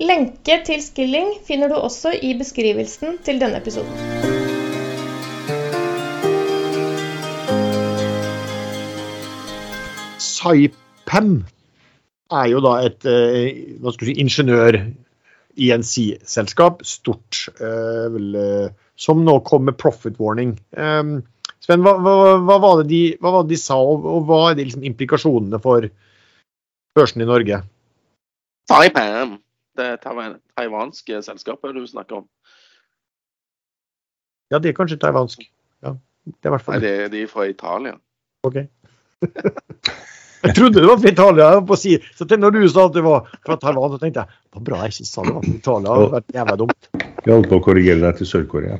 Lenke til Skilling finner du også i beskrivelsen til denne episoden. Saipem er jo da et eh, hva skal vi si, ingeniør INC-selskap, stort, eh, vel, eh, som nå kom med profit warning. Eh, Sven, hva, hva, hva, var det de, hva var det de sa, og, og hva er de liksom implikasjonene for børsen i Norge? Taipam. Det taiwanske selskapet du snakker om. Ja, det er kanskje taiwansk. Ja, det er Nei, det de, de er fra Italia. Ok. Jeg trodde det var fra Italia. jeg var på å si. Så til når du sa at det var fra Taiwan, så tenkte jeg det var bra jeg ikke sa det var fra Italia. Det hadde vært jævla dumt. Jeg holdt på å korrigere deg til Sør-Korea.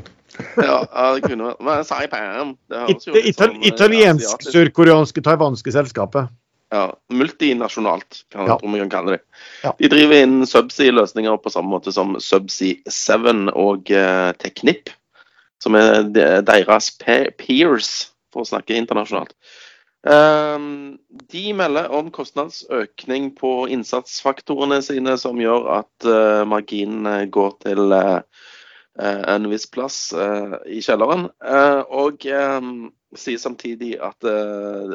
Ja, det kunne vært Saipan. Det It, ital, eh, italiensk, asiatisk- sørkoreanske, taiwanske selskapet. Ja, multinasjonalt, kan Ja. tror vi kan kalle det. Ja. De driver inn subsea-løsninger på samme måte som Subsea 7 og eh, Teknip, som er deres pe- peers, for å snakke internasjonalt. Um, de melder om kostnadsøkning på innsatsfaktorene sine, som gjør at uh, marginene går til eh, eh, en viss plass uh, i kjelleren. Eh, og um, sier samtidig at uh,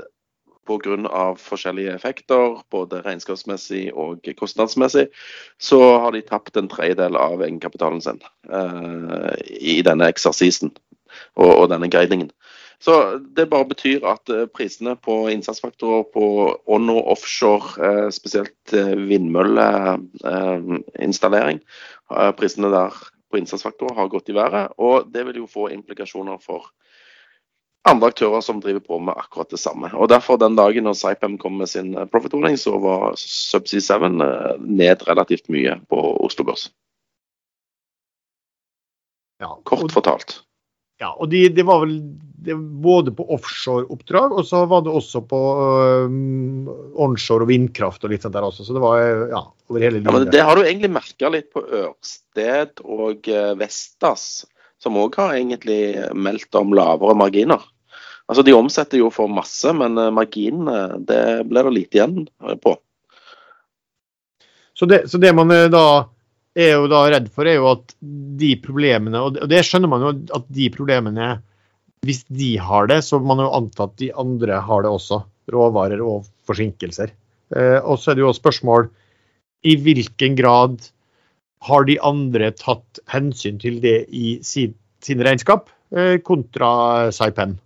pga. forskjellige effekter, både regnskapsmessig og kostnadsmessig, så har de tapt en tredjedel av egenkapitalen sin uh, i denne eksersisen og, og denne guidingen. Så Det bare betyr at eh, prisene på innsatsfaktorer på on- og offshore, eh, spesielt vindmølleinstallering, prisene der på innsatsfaktorer har gått i været. Og det vil jo få implikasjoner for andre aktører som driver på med akkurat det samme. Og derfor Den dagen når Saipem kom med sin eh, profit-ordning, så var Subsea 7 eh, ned relativt mye på Oslo Børs. Ja, Kort fortalt. ja, og de, det var vel de, både på offshore-oppdrag, og så var det også på øhm, onshore og vindkraft og litt sånt der også. Så det var ja, over hele Ja, men. Det har du egentlig merka litt på Ørsted og Vestas, som òg har egentlig meldt om lavere marginer. Altså De omsetter jo for masse, men eh, marginene det blir det lite igjen eh, på. Så det, så det man eh, da er jo da redd for, er jo at de problemene, og det, skjønner man jo at de problemene Hvis de har det, så man jo anta at de andre har det også. Råvarer og forsinkelser. Eh, og så er det jo spørsmål i hvilken grad har de andre tatt hensyn til det i sin, sin regnskap, eh, kontra Saipem?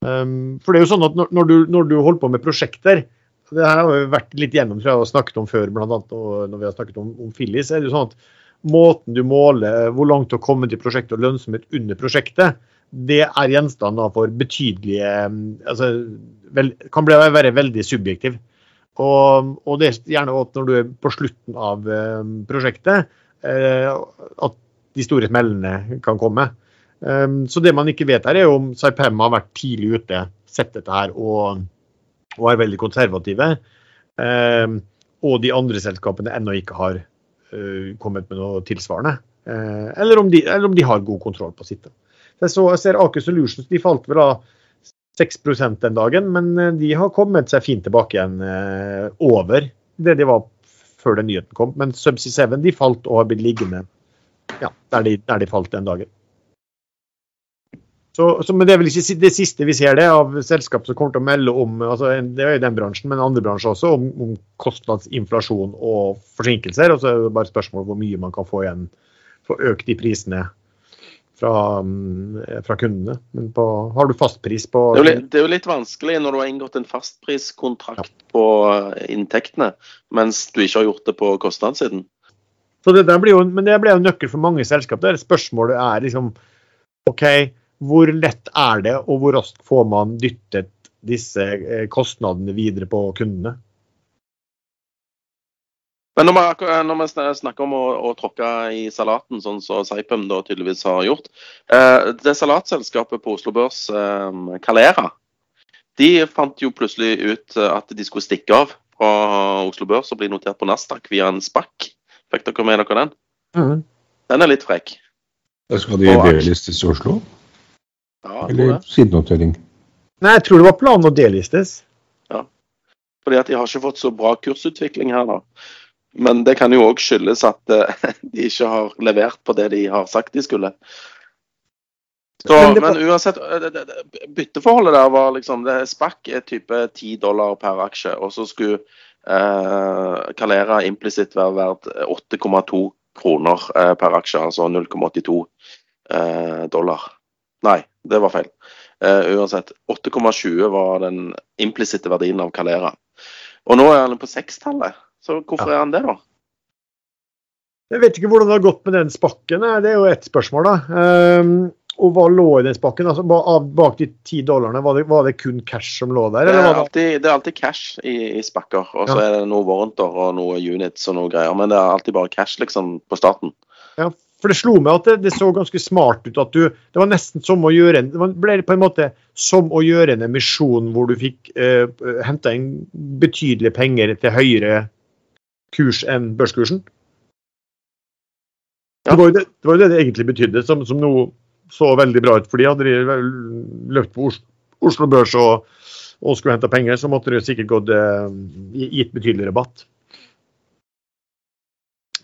Um, for det er jo sånn at når, når, du, når du holder på med prosjekter, det her har vi vært litt gjennom tror jeg, og snakket om før, bl.a. når vi har snakket om, om Phillies, er det jo sånn at måten du måler hvor langt du har kommet i prosjektet og lønnsomhet under prosjektet, det er gjenstand for betydelige altså, vel, Kan bli, være veldig subjektiv. Og, og, det er gjerne at når du er på slutten av eh, prosjektet, eh, at de store smellene kan komme. Um, så det man ikke vet her, er om Saipem har vært tidlig ute, sett dette her og, og er veldig konservative. Um, og de andre selskapene ennå ikke har uh, kommet med noe tilsvarende. Uh, eller, om de, eller, om de, har god kontroll på sitt. Så, jeg ser Aker Solutions de falt vel av 6% den dagen, men eh, de har kommet seg fint tilbake igjen uh, over det de var før den nyheten kom. Men Subsea 7 de falt og har blitt liggende ja, der, de, der de falt den dagen. Så, så, men Det er vel ikke det siste vi ser det av selskap som kommer til å melde om altså det er jo den bransjen, men andre bransjer også, om, om kostnadsinflasjon og forsinkelser. og så er det bare spørsmål hvor mye man kan få igjen for økt de prisene fra, mm, fra kundene. Men på, har du fastpris på det er, litt, det er, jo litt, vanskelig når du har inngått en fastpriskontrakt ja. på eh, inntektene, mens du ikke har gjort det på kostnadssiden. Så det blir jo, men det blir jo nøkkel for mange selskap. Der spørsmålet er liksom OK, hvor lett er det, og hvor raskt får man dyttet disse eh, kostnadene videre på kundene? Men når vi, når snakker om å, å, tråkke i salaten, sånn som så Saipem da tydeligvis har gjort eh, Det salatselskapet på Oslo Børs, eh, Calera, de fant jo plutselig ut at de skulle stikke av fra Oslo Børs og bli notert på Nasdaq via en SPAC. Fikk dere med dere den? Mm. Den er litt frekk. Skal de delistes i Oslo? Ja, Eller sidenotering? Nei, jeg tror det var planen å delistes. Ja, fordi at de har ikke fått så bra kursutvikling her, da. Men det kan jo òg skyldes at uh, de ikke har levert på det de har sagt de skulle. Så, men, men, uansett, eh, bytteforholdet der var liksom det Spakk er type 10 dollar per aksje, og så skulle eh, Calera implisitt være verdt 8,2 kroner uh, per aksje, altså 0,82 dollar. Nei, det var feil. Uh, uansett. 8,20 var den implisitte verdien av Calera. Og nå er han på sekstallet. Så hvorfor ja. er han det, da? Jeg vet ikke hvordan det har gått med den spakken. Det er jo ett spørsmål, da. Um, og hva lå i den spakken? Altså, bak de ti dollarene, var det, var det, kun cash som lå der? Det er, alltid, det er alltid, cash i, i spakker. Og så ja. er det noe warranter og noe units og noe greier. Men det er alltid bare cash liksom på starten. Ja, for det slo meg at det, det, så ganske smart ut at du Det var nesten som å gjøre en Det ble på en måte som å gjøre en emisjon hvor du fikk eh, henta inn betydelige penger til høyere kurs enn børskursen. Ja. Det, var det, det, var jo det, det egentlig betydde, som, som nå så veldig bra ut. For de hadde løpt på Oslo, Oslo Børs og, og skulle hente penger, så måtte det sikkert gått eh, gitt betydelig rabatt.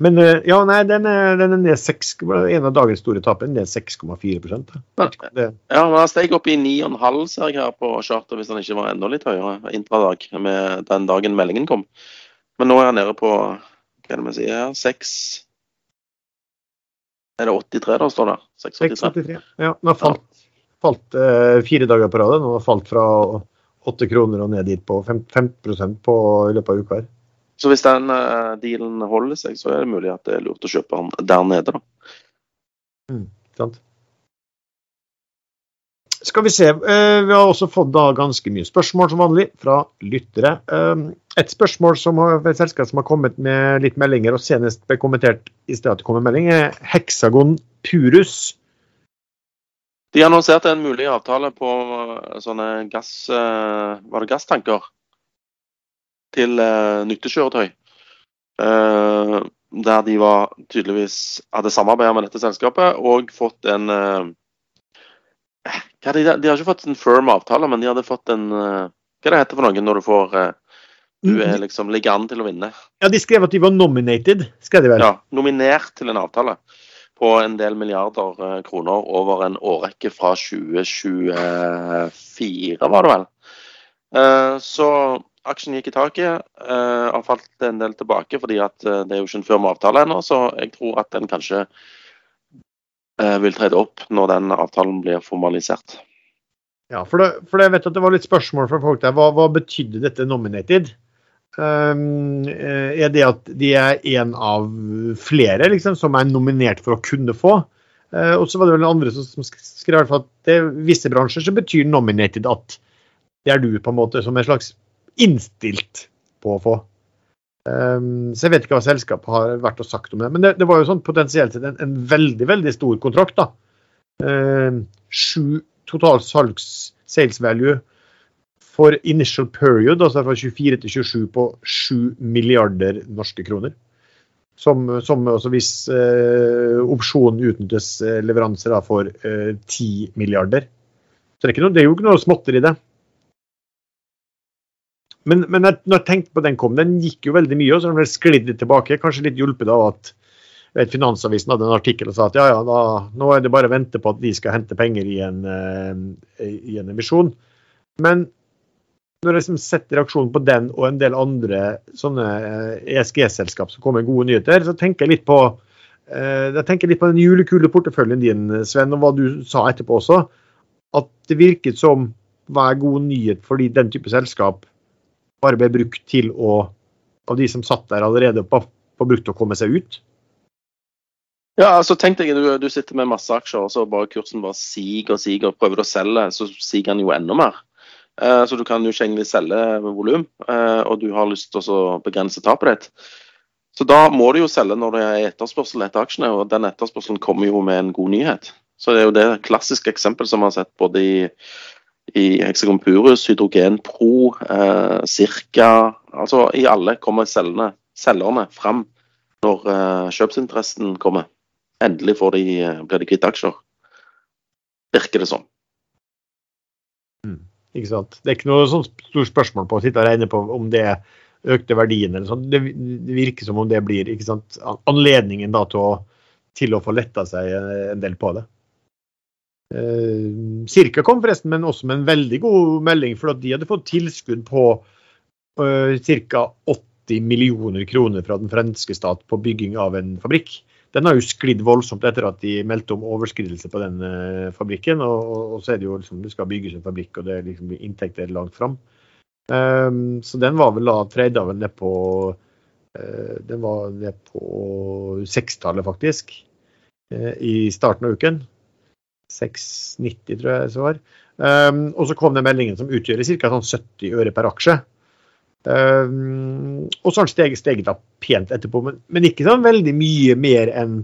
Men eh, ja, nei, den er, den er ned 6, en av dagens store tap er ned 6,4% Ja, men han steg opp i 9,5 ser jeg her på charter, hvis han ikke var enda litt høyere intradag med den dagen meldingen kom. Men nå er han nede på hva er det vi sier, 6 Er det 83 da, står det? 683. Ja, den har falt, falt eh, fire dager på rad. Den har falt fra 8 kroner og ned dit på 5, 5 på i løpet av uka her. Så hvis den uh, dealen holder seg, så er det mulig at det er lurt å kjøpe den der nede, da. Mm, sant. Skal vi se. Uh, vi har også fått da ganske mye spørsmål som vanlig fra lyttere. Uh, et spørsmål som har, et selskap som har kommet med litt meldinger, og senest ble kommentert i stedet at det kom en melding, er Hexagon Purus. De annonserte en mulig avtale på sånne gass... Var det gasstanker? Til uh, nyttekjøretøy. Uh, der de var tydeligvis hadde samarbeida med dette selskapet og fått en uh, de, de, har ikke fått en firm avtale, men de hadde fått en Hva det heter for noe når du får Du er mm. liksom ligger an til å vinne? Ja, De skrev at de var nominated, skal de vel? Ja, nominert til en avtale på en del milliarder kroner over en årrekke fra 2024, var det vel. Så aksjen gikk i taket. Uh, har falt en del tilbake fordi at uh, det er jo ikke en firma avtale ennå, så jeg tror at den kanskje uh, vil trede opp når den avtalen blir formalisert. Ja, for, det, for jeg vet at det var litt spørsmål fra folk der. Hva, hva betydde dette nominated? Um, er det at de er en av flere liksom, som er nominert for å kunne få? Uh, og så var det vel andre som, som skrev at er visse bransjer så betyr nominated at det er du på en måte som en slags innstilt på å få. Um, så jeg vet ikke hva selskapet har vært og sagt om det. Men det, det var jo sånn potensielt sett en, en, veldig veldig stor kontrakt. da. Um, sju total salgs sales value for initial period, altså fra 24 til 27 på 7 milliarder norske kroner. Som, som også hvis uh, opsjonen utnyttes uh, leveranser da, for 10 milliarder. Så det er, noe, det er, jo ikke noe småtter i det. Men, men når, jeg tenkte på den kom, den gikk jo veldig mye, og så den sklidd litt tilbake. Kanskje litt hjulpet av at vet, Finansavisen hadde en artikkel og sa at ja, ja, da, nå er det bare å vente på at de skal hente penger i en, uh, i en emisjon. Men når jeg liksom setter reaksjonen på den og en del andre sånne ESG-selskap som kommer med gode nyheter, så tenker jeg litt på uh, jeg tenker litt på den julekule porteføljen din, Sven, og hva du sa etterpå også. At det virket som hver god nyhet fordi den type selskap bare ble brukt til å Av de som satt der allerede, bare brukt til å komme seg ut? Ja, altså tenk deg du, du sitter med masse aksjer, og så bare kursen bare siger og siger. og Prøver du å selge, så siger den jo enda mer. Eh, så du kan jo ikke egentlig selge volum, eh, og du har lyst til å begrense tapet ditt. Så da må du jo selge når det er etterspørsel etter aksjene, og den etterspørselen kommer jo med en god nyhet. Så det er jo det klassiske eksempelet som vi har sett både i i Hexagon Purus, Hydrogen Pro, eh, Cirka Altså i alle kommer cellene, selgerne fram når eh, kjøpsinteressen kommer. Endelig de, eh, blir de kvitt aksjer. Virker det som. Mm, ikke sant. Det er ikke noe sånn stort spørsmål på å sitte og regne på om det økte verdien eller sånn. Det, det virker som om det blir ikke sant, anledningen da til å, til å få letta seg en del på det. Eh, Cirka kom forresten, men også med en veldig god melding, for at de hadde fått tilskudd på uh, ca. 80 millioner kroner fra den franske stat på bygging av en fabrikk. Den har jo sklidd voldsomt etter at de meldte om overskridelse på den uh, fabrikken. Og, og, så er det jo liksom, det skal bygges en fabrikk, og det er liksom inntekter langt fram. Um, så den var vel da treda vel ned på uh, Den var ned på sekstallet, faktisk, uh, i starten av uken. 6,90 tror jeg det var. Um, og så kom den meldingen som utgjør ca. Sånn 70 øre per aksje. Um, og så har den steget, steget da pent etterpå, men, men, ikke sånn veldig mye mer enn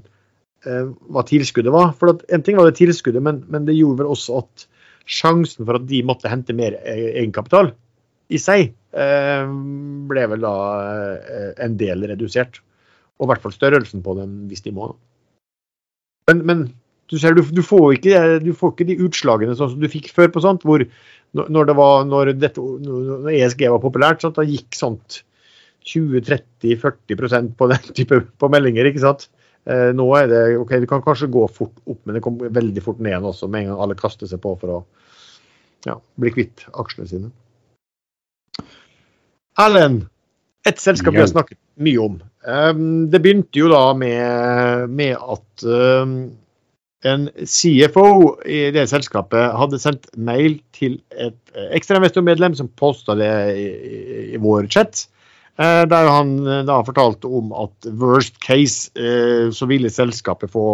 uh, hva tilskuddet var. For at, En ting var det tilskuddet, men, men, det gjorde vel også at sjansen for at de måtte hente mer e-, egenkapital i seg, uh, ble vel da uh, en del redusert. Og i hvert fall størrelsen på den hvis de må. Men, men du ser, du, du, får ikke, du, får ikke, de utslagene sånn som du fikk før på sånt, hvor når, det var, når, dette, når ESG var populært, sånt, da gikk sånt 20-30-40% på den type på meldinger. ikke sant? Eh, nå er det ok, det kan kanskje gå fort opp, men det kommer veldig fort ned også, med en gang alle kaster seg på for å ja, bli kvitt aksjene sine. Erlend, et selskap vi har snakket mye om. Um, det begynte jo da med, med at um, en CFO i det selskapet hadde sendt mail til et ekstrainvestormedlem som posta det i, i, vår chat. Eh, der han eh, da fortalte om at worst case eh, så ville selskapet få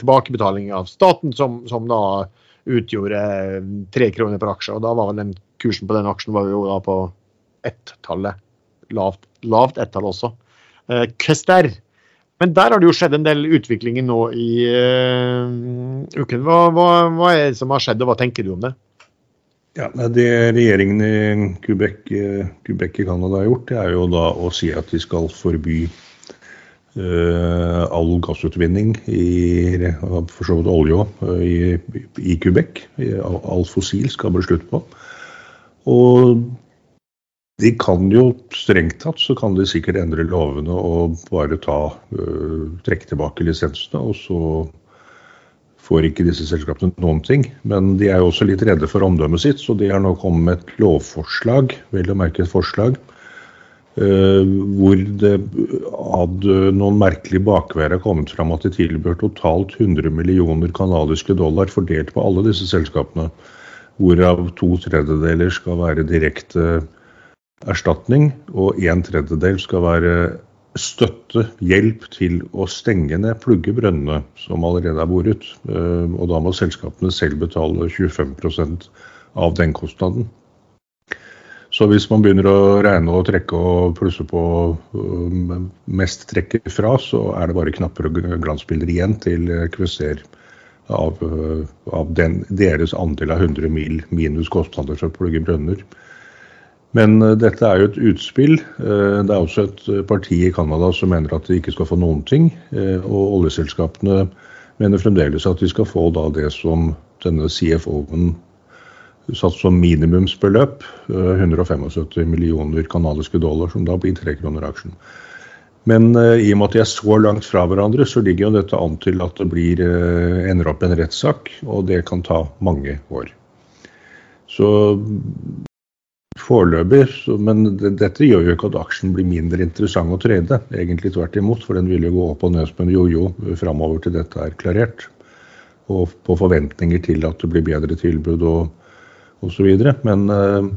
tilbakebetaling av staten, som, som da utgjorde tre kroner per aksje. Og da var den kursen på den aksjen var jo da på ett-tallet. Lavt, lavt ett-tall også. Kester men der har det jo skjedd en del utviklinger nå i uh, uken. Hva, hva, hva, er det som har skjedd, og hva tenker du om det? Ja, Det regjeringen i Quebec, eh, Quebec i Canada har gjort, det er jo da å si at de skal forby uh, all gassutvinning, i, for så vidt olje òg, i, i Quebec. All fossil skal bli slutt på. Og de kan jo strengt tatt så kan de sikkert endre lovene og bare ta uh, trekke tilbake lisensene, og så får ikke disse selskapene noen ting. Men de er jo også litt redde for omdømmet sitt, så de har nå kommet med et lovforslag, vel å merke et forslag, uh, hvor det hadde noen merkelige bakveier har kommet fram at de tilbør totalt 100 millioner canadiske dollar fordelt på alle disse selskapene. Hvorav to tredjedeler skal være direkte erstatning, og en tredjedel skal være støtte, hjelp til å stenge ned, plugge brønnene som allerede er boret. Eh, og da må selskapene selv betale 25% av den kostnaden. Så hvis man begynner å regne og trekke og plusse på eh, mest trekker fra, så er det bare knapper og glansbilder igjen til Kvester av, eh, av den, deres andel av 100 mil minus kostnader for å plugge brønner. Men uh, dette er jo et utspill. Uh, det er også et uh, parti i Canada som mener at de ikke skal få noen ting. Og oljeselskapene mener fremdeles at de skal få da det som denne CFO-en satt som minimumsbeløp. 175 millioner canadiske dollar, som da blir tre kroner aksjen. Men i og med at de er så langt fra hverandre, så ligger jo dette an til at det blir, ender opp en rettssak, og det kan ta mange år. Så Foreløpig, men dette gjør jo ikke at aksjen blir mindre interessant å trade. Egentlig tvert imot, for den vil jo gå opp og ned som en jojo framover til dette er klarert. Og på forventninger til at det blir bedre tilbud og osv. Men eh,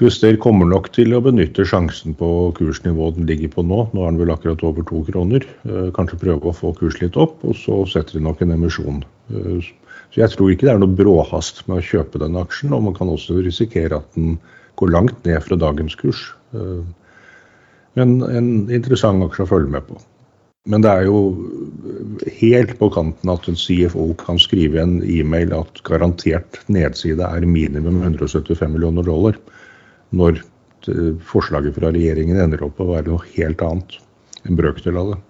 Kvister kommer nok til å benytte sjansen på kursnivået den ligger på nå. Nå er den vel akkurat over to kroner. Eh, kanskje prøve å få kurs litt opp, og så setter de nok en emisjon. Uh, så jeg tror ikke det er noe bråhast med å kjøpe denne aksjen, og man kan også risikere at den går langt ned fra dagens kurs. Eh, men en interessant aksje å følge med på. Men det er jo helt på kanten at en CFO kan skrive en e-mail at garantert nedside er minimum 175 millioner dollar, når forslaget fra regjeringen ender opp å være noe helt annet. En brøkdel av det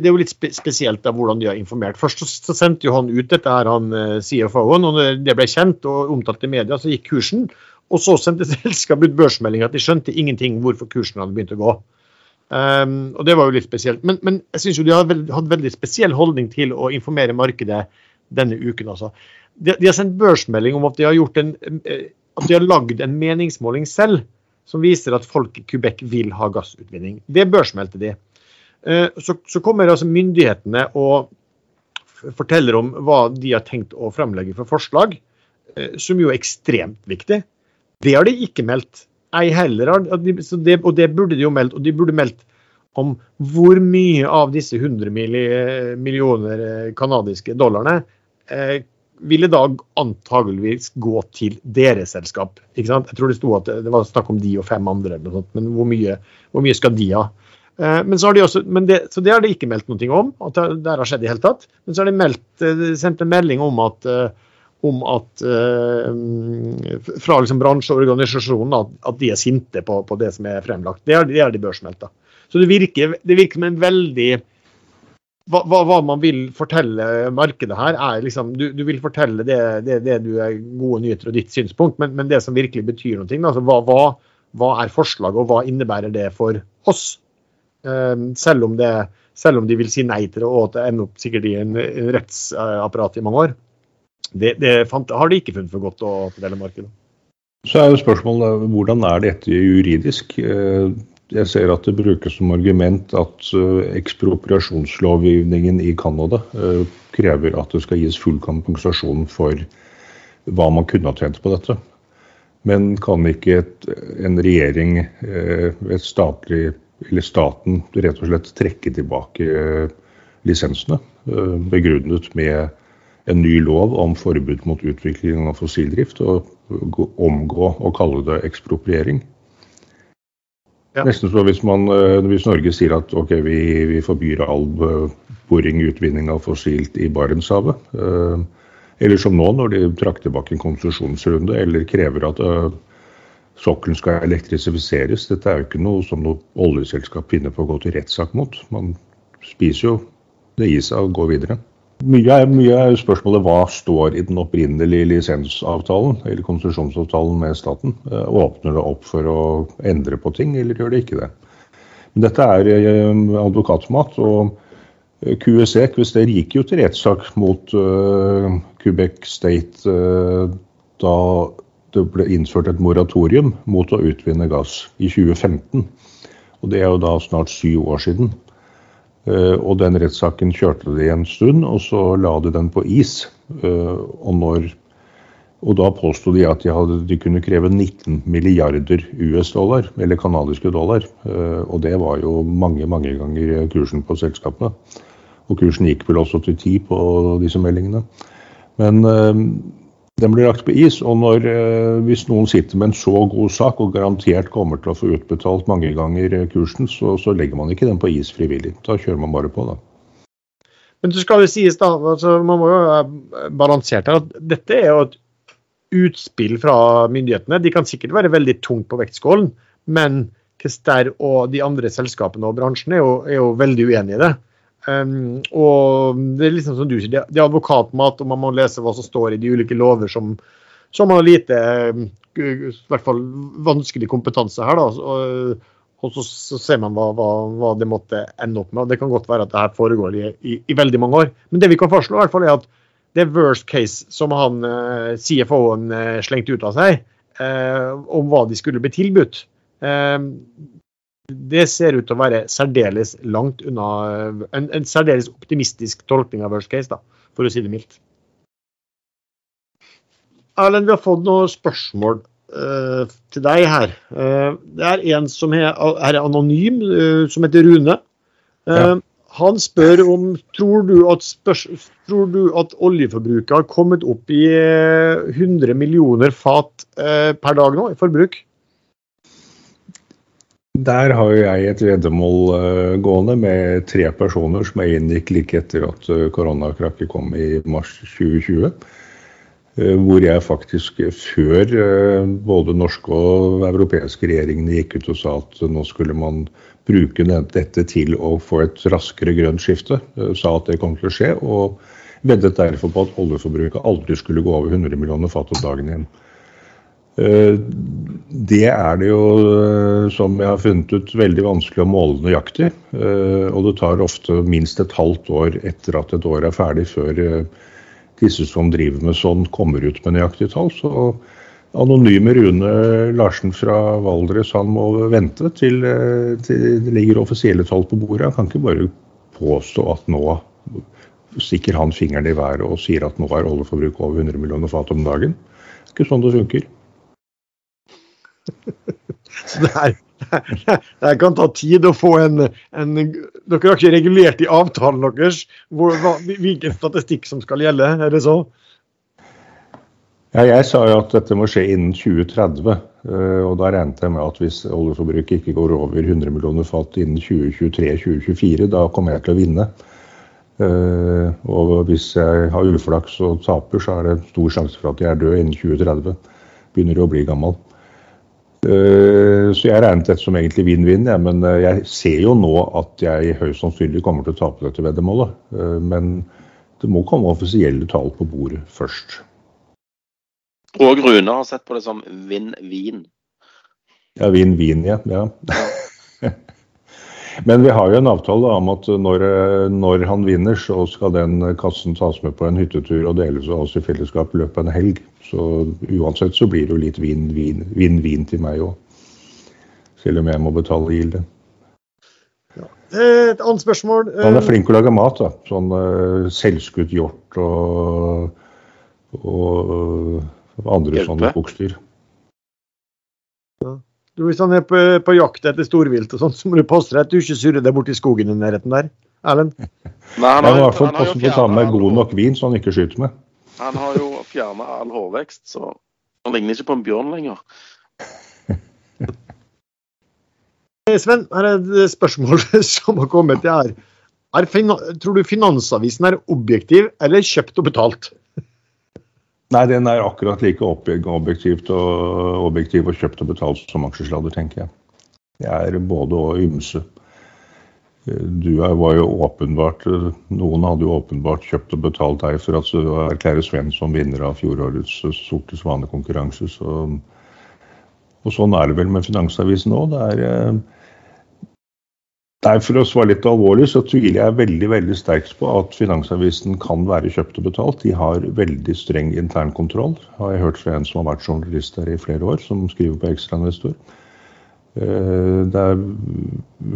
det er jo litt spesielt da, hvordan de har informert. Først så, sendte jo han ut dette her, han CFO-en, og når det ble kjent og omtalt i media, så gikk kursen. Og så sendte selskapet ut børsmelding at de skjønte ingenting hvorfor kursen hadde begynt å gå. Um, og det var jo litt spesielt. Men, men jeg syns jo de har hatt veldig spesiell holdning til å informere markedet denne uken. altså. De, de har sendt børsmelding om at de har gjort en, eh, at de har lagd en meningsmåling selv som viser at folk i Quebec vil ha gassutvinning. Det børsmeldte de. Eh, så, så kommer altså myndighetene og forteller om hva de har tenkt å fremlegge for forslag, eh, som jo er ekstremt viktig. Det har de ikke meldt. Ei heller det, og det burde de jo meldt. Og de burde meldt om hvor mye av disse 100 millioner canadiske eh, dollarene eh, ville da antageligvis gå til deres selskap. Jeg tror det sto at det var snakk om de og fem andre, men hvor mye, hvor mye skal de ha? Eh, men så har de også, det, så det har de ikke meldt noe om, at det har skjedd i hele tatt. Men så har de meldt, eh, sendt en melding om at, eh, om at fra liksom bransjeorganisasjonen at, at, de er sinte på, på, det som er fremlagt. Det har, det de børsmeldt. Så det virker, det virker som en veldig hva, hva, man vil fortelle markedet her, er liksom Du, du vil fortelle det, det, det, du er gode nyheter og ditt synspunkt, men, men det som virkelig betyr noe, altså hva, hva, hva er forslaget, og hva innebærer det for oss? Ehm, selv om, det, selv om, de vil si nei til det, og at det ender opp sikkert i en, en rettsapparat i mange år. Det, det fant, har de ikke funnet for godt å fordele markedet. Så er jo spørsmålet hvordan er dette juridisk? Eh, jeg ser at det brukes som argument at eh, ekspropriasjonslovgivningen i Canada eh, krever at det skal gis full kompensasjon for hva man kunne ha tjent på dette. Men kan ikke et, en regjering, et statlig eller staten rett og slett trekke tilbake eh, lisensene. Eh, begrunnet med en ny lov om forbud mot utvikling av fossildrift, og omgå å kalle det ekspropriering. Ja. Nesten så hvis, man, eh, hvis Norge sier at ok, vi, vi forbyr all boring, utvinning av fossilt i Barentshavet. Eller som nå, når de trakk tilbake en konsesjonsrunde, eller krever at sokkelen skal elektrifiseres. Dette er jo ikke noe som noe oljeselskap finner på å gå til rettssak mot. Man spiser jo det i seg og går videre. Mye er, mye er spørsmålet hva står i den opprinnelige lisensavtalen eller konsesjonsavtalen med staten. Eh, åpner det opp for å endre på ting, eller gjør det ikke det? Men dette er eh, advokatmat. og QSE Quester gikk jo til rettssak mot uh, Quebec State uh, da det ble innført et moratorium mot å utvinne gass i 2015. Og Det er jo da snart syv år siden. Uh, og den rettssaken kjørte de en stund, og så la de den på is. og når og da påsto de at de, hadde, de, kunne kreve 19 milliarder US-dollar, eller canadiske dollar. Og det var jo mange, mange ganger kursen på selskapene. Og kursen gikk vel også til ti på disse meldingene. Men den blir lagt på is. Og når, øh, hvis noen sitter med en så god sak og garantert kommer til å få utbetalt mange ganger eh, kursen, så, så legger man ikke den på is frivillig. Da kjører man bare på, da. Men så skal jo sies, da, altså, man må jo være balansert her, at dette er jo et utspill fra myndighetene. De kan sikkert være veldig tungt på vektskålen, men Kester og de andre selskapene og bransjen er jo, er jo veldig uenige i det. Um, og det er liksom som du sier, det er advokatmat, og man må lese hva som står i de ulike lover som, som har lite i hvert fall vanskelig kompetanse her. da, og, og så, så, ser man hva, hva, hva, det måtte ende opp med. og Det kan godt være at det her foregår i, i, i veldig mange år. Men det vi kan fastslå, i hvert fall er at det worst case som han uh, CFO-en uh, slengte ut av seg, eh, om hva de skulle bli tilbudt, det ser ut til å være særdeles langt unna en, en særdeles optimistisk tolkning av worst case, da, for å si det mildt. Erlend, vi har fått noen spørsmål uh, til deg her. Uh, det er en som er, er anonym, uh, som heter Rune. Ja. Han spør om tror du, at spørs, tror du at oljeforbruket har kommet opp i 100 millioner fat per dag nå i forbruk? Der har jo jeg et veddemål uh, gående med tre personer som jeg inngikk like etter at uh, koronakrakket kom i mars 2020. Uh, hvor jeg faktisk før både norske og europeiske regjeringene gikk ut og sa at nå skulle man bruke dette til å få et raskere grønt skifte, sa at det kom til å skje. Og veddet derfor på at oljeforbruket aldri skulle gå over 100 millioner fat om dagen igjen. Eh, det er det jo, eh, som jeg har funnet ut, veldig vanskelig å måle nøyaktig. Eh, og det tar ofte minst et halvt år etter at et år er ferdig, før disse som driver med sånn, kommer ut med nøyaktige tall. Så anonyme Rune Larsen fra Valdres han må vente til, til det ligger offisielle tall på bordet. Han kan ikke bare påstå at nå stikker han fingeren i været og sier at nå er oljeforbruket over 100 millioner fat om dagen. Det er ikke sånn det funker. Så det, her, det kan ta tid å få en, en, Dere har ikke regulert i avtalen deres hvor, hva, hvilken statistikk som skal gjelde, er det så? Ja, jeg sa jo at dette må skje innen 2030. Eh, og da regnet jeg med at hvis oljeforbruket ikke går over 100 millioner fat innen 2023-2024, da kommer jeg til å vinne. Eh, og hvis jeg har uflaks og taper, så er det stor sjanse for at jeg er død innen 2030. Begynner å bli gammel. Eh, så jeg regnet dette som egentlig vinn-vinn, ja, men eh, jeg ser jo nå at jeg høyst sannsynlig kommer til å tape dette veddemålet. Eh, men det må komme offisielle tall på bordet først. Og Rune har sett på det som vinn-vin. Ja, vinn-vin, ja. ja. Men vi har jo en avtale om at når, når, han vinner, så skal den kassen tas med på en hyttetur og deles av oss i fellesskap i løpet av en helg. Så uansett så blir det jo litt vinn-vin til meg òg. Selv om jeg må betale gilde. Ja. Et annet spørsmål. Han er flink til å lage mat. da. Sånn uh, selvskutt hjort og, og andre Hjelpe. sånne koksdyr. Ja. Hvis han er på, på jakt etter storvilt, og sånt, så må du passe deg at du ikke surrer deg borti skogen i nærheten der. Erlend? Han har i hvert fall passe på å ta med god nok vin, så han ikke skyter med. Han har jo fjerna all hårvekst, så han ligner ikke på en bjørn lenger. Sven, her er et spørsmål som har kommet. Er, er, tror du Finansavisen er objektiv eller kjøpt og betalt? Nei, den er akkurat like objektivt og, objektiv og kjøpt og betalt som aksjesladder, tenker jeg. Det er både og ymse. Du var jo åpenbart Noen hadde jo åpenbart kjøpt og betalt deg for at du erklærer Sven som vinner av fjorårets Sorte svane-konkurranse. Så, og sånn er det vel med Finansavisen òg. Det er Nei, For å svare litt alvorlig, så tviler jeg veldig veldig sterkt på at Finansavisen kan være kjøpt og betalt. De har veldig streng internkontroll, har jeg hørt fra en som har vært journalist der i flere år, som skriver på Ekstrainvestor. Eh, det er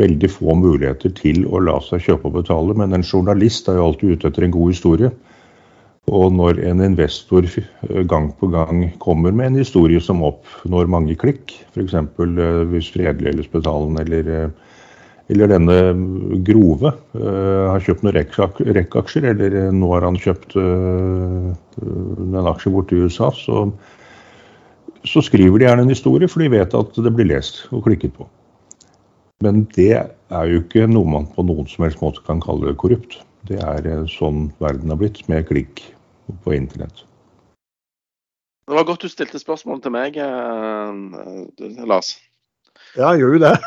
veldig få muligheter til å la seg kjøpe og betale, men en journalist er jo alltid ute etter en god historie. Og når en investor gang på gang kommer med en historie som oppnår mange klikk, f.eks. Eh, hvis Fredelig eller Spetalen eller eller denne Grove uh, har kjøpt noen rekkeaksjer, eller uh, nå har han kjøpt uh, en aksje borte i USA, så, så, skriver de gjerne en historie, for de vet at det blir lest og klikket på. Men det er jo ikke noe man på noen som helst måte kan kalle korrupt. Det er sånn verden har blitt, med klikk på internett. Det var godt du stilte spørsmål til meg, Lars. Ja, gjør jo det.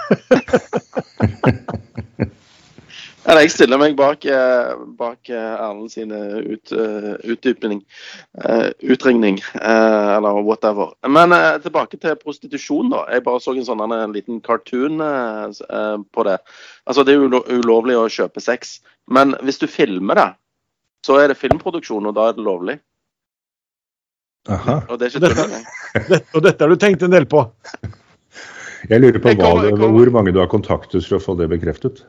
Eller, jeg stiller meg bak, eh, bak eh, Erlend sin ut, uh, utdypning, Utregning, eller whatever. Men tilbake til prostitusjon, da. Jeg bare så en sånn en liten cartoon på det. Altså, Det er jo ulovlig å kjøpe sex, men hvis du filmer det, så er det filmproduksjon, og da er det lovlig. Aha. Og det er ikke tull engang. Og dette har du tenkt en del på? Jeg lurer på hva, hvor mange du har kontaktet for å få det bekreftet?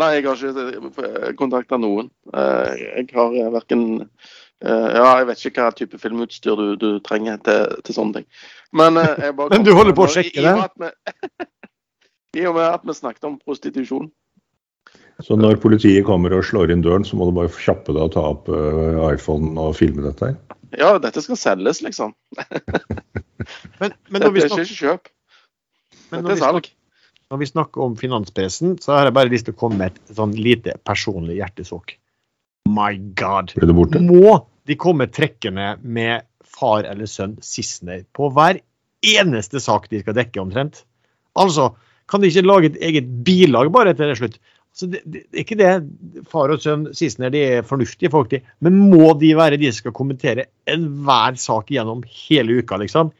Nei, jeg har ikke kontakta noen. Eh, jeg har verken eh, Ja, jeg vet ikke hva type filmutstyr du, du trenger til, til, sånne ting. Men, eh, Men du holder på å sjekke det? I og med at vi snakket om prostitusjon. Så når politiet kommer og slår inn døren, så må du bare kjappe deg og ta opp iPhonen iPhone og filme dette her? Ja, dette skal selges, liksom. men, men dette er ikke kjøp. Men når vi, snakker, når vi, snakker, om finanspresen, så har jeg bare lyst til å komme med et sånn lite personlig hjertesukk. My God! Må de komme trekkende med far eller sønn Sissener på hver eneste sak de skal dekke, omtrent? Altså, kan de ikke lage et eget bilag bare til det slutt? Altså, det, det, det, ikke det far og sønn Sissener de er fornuftige folk, de. Men må de være de som skal kommentere enhver sak gjennom hele uka, liksom?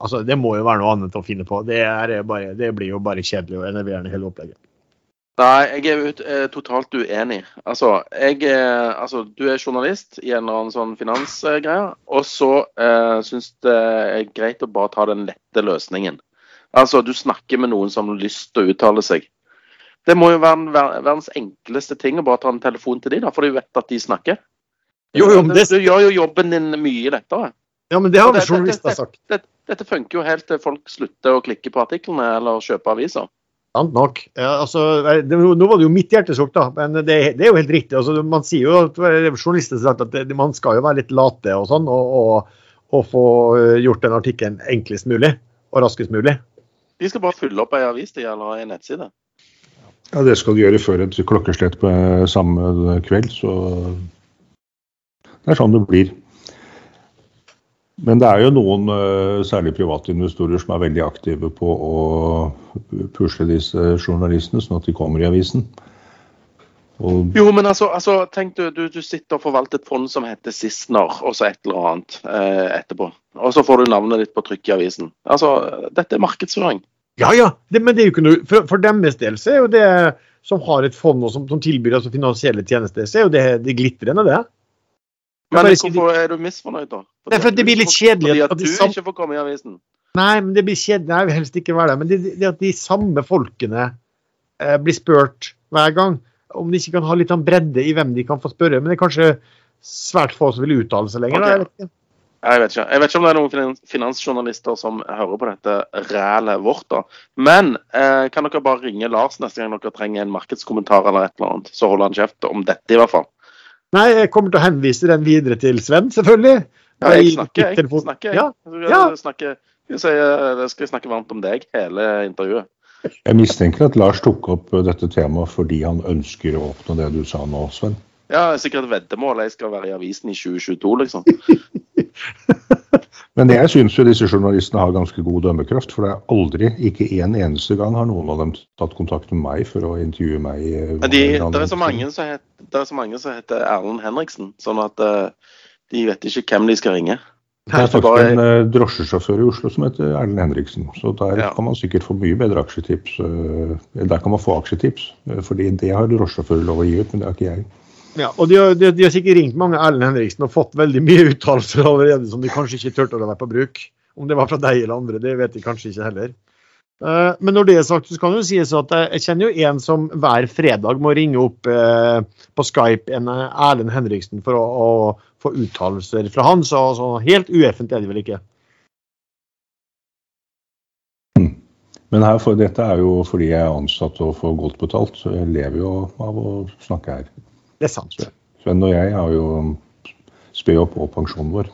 Altså, Det må jo være noe annet å finne på. Det, bare, det blir jo bare kjedelig og enerverende hele opplegget. Nei, jeg er ut, eh, totalt uenig. Altså, jeg, eh, altså, du er journalist i en eller annen sånn finansgreie, og så eh, syns det er greit å bare ta den lette løsningen. Altså, du snakker med noen som har lyst til å uttale seg. Det må jo være verdens enkleste ting å bare ta en telefon til dem, da, for du vet at de snakker. Jo, jo, det... Du gjør jo jobben din mye lettere. Ja, men det har vel journalister sagt. Det, dette funker jo helt til folk slutter å klikke på artiklene eller kjøpe aviser. Sant nok. Ja, altså, det, nå var det jo mitt hjertesukk, da, men det, det, er jo helt riktig. Altså, man sier jo at journalister sagt at det, man skal jo være litt late og sånn, og, og, og, få eh, gjort den artikkelen enklest mulig og raskest mulig. De skal bare fylle opp ei avis eller ei nettside. Ja, det skal de gjøre før et klokkeslett på samme kveld, så det er sånn det blir. Men det er jo noen, eh, særlig private investorer, som er veldig aktive på å pusle disse journalistene, sånn at de kommer i avisen. Og... Jo, men altså, altså tenk du, du, du, sitter og forvalter et fond som heter Sissener, og så et eller annet eh, etterpå. Og så får du navnet ditt på trykk i avisen. Altså, dette er markedsføring. Ja, ja, det, men det er jo ikke noe For, for deres del så er jo det som har et fond og som, som tilbyr altså finansielle tjenester, så er jo det, det glitrende, det. Men hvorfor er du misfornøyd, da? Fordi det, for det blir litt kjedelig. Fordi at, at du samme... ikke får komme i avisen? Nei, men det blir kjedelig. Jeg vil helst ikke være der. Men det, det at de samme folkene eh, blir spurt hver gang, om de ikke kan ha litt av bredde i hvem de kan få spørre. Men det er kanskje svært få som vil uttale seg lenger. Okay. Da, jeg, vet jeg, vet ikke. jeg vet ikke om det er noen finansjournalister som hører på dette rælet vårt. da. Men eh, kan dere bare ringe Lars neste gang dere trenger en markedskommentar eller et eller annet? Så holder han kjeft om dette, i hvert fall. Nei, jeg kommer til å henvise den videre til Sven, selvfølgelig. Ja, jeg snakker, jeg. snakker, jeg. Ja. Jeg, snakker, jeg, jeg skal snakke varmt om deg hele intervjuet. Jeg mistenker at Lars tok opp dette temaet fordi han ønsker å oppnå det du sa nå, Sven. Ja, sikkert veddemål. Jeg skal være i avisen i 2022, liksom. Men jeg syns jo disse journalistene har ganske god dømmekraft. For det er aldri, ikke en eneste gang, har noen av dem tatt kontakt med meg for å intervjue meg. Ja, de, det, er så mange som heter, er heter Erlend Henriksen, sånn at uh, de vet ikke hvem de skal ringe. Det er faktisk en uh, drosjesjåfør i Oslo som heter Erlend Henriksen. Så der ja. kan man sikkert få mye bedre aksjetips. Uh, der kan man få aksjetips, fordi det har drosjesjåfører lov å gi ut, men det har ikke jeg. Ja, og de har, de, de har sikkert ringt mange Erlend Henriksen og fått veldig mye uttalelser allerede som de kanskje ikke turte å la være på bruk. Om det var fra deg eller andre, det vet de kanskje ikke heller. Uh, men når det er sagt, så kan det jo sies at jeg kjenner jo en som hver fredag må ringe opp uh, på Skype en Erlend Henriksen for å, å få uttalelser fra han. Så, så helt ueffent er det vel ikke. Men her, dette er jo fordi jeg er ansatt og får godt betalt, så jeg lever jo av å snakke her. Det er sant. Sven og jeg har jo sped opp på pensjonen vår.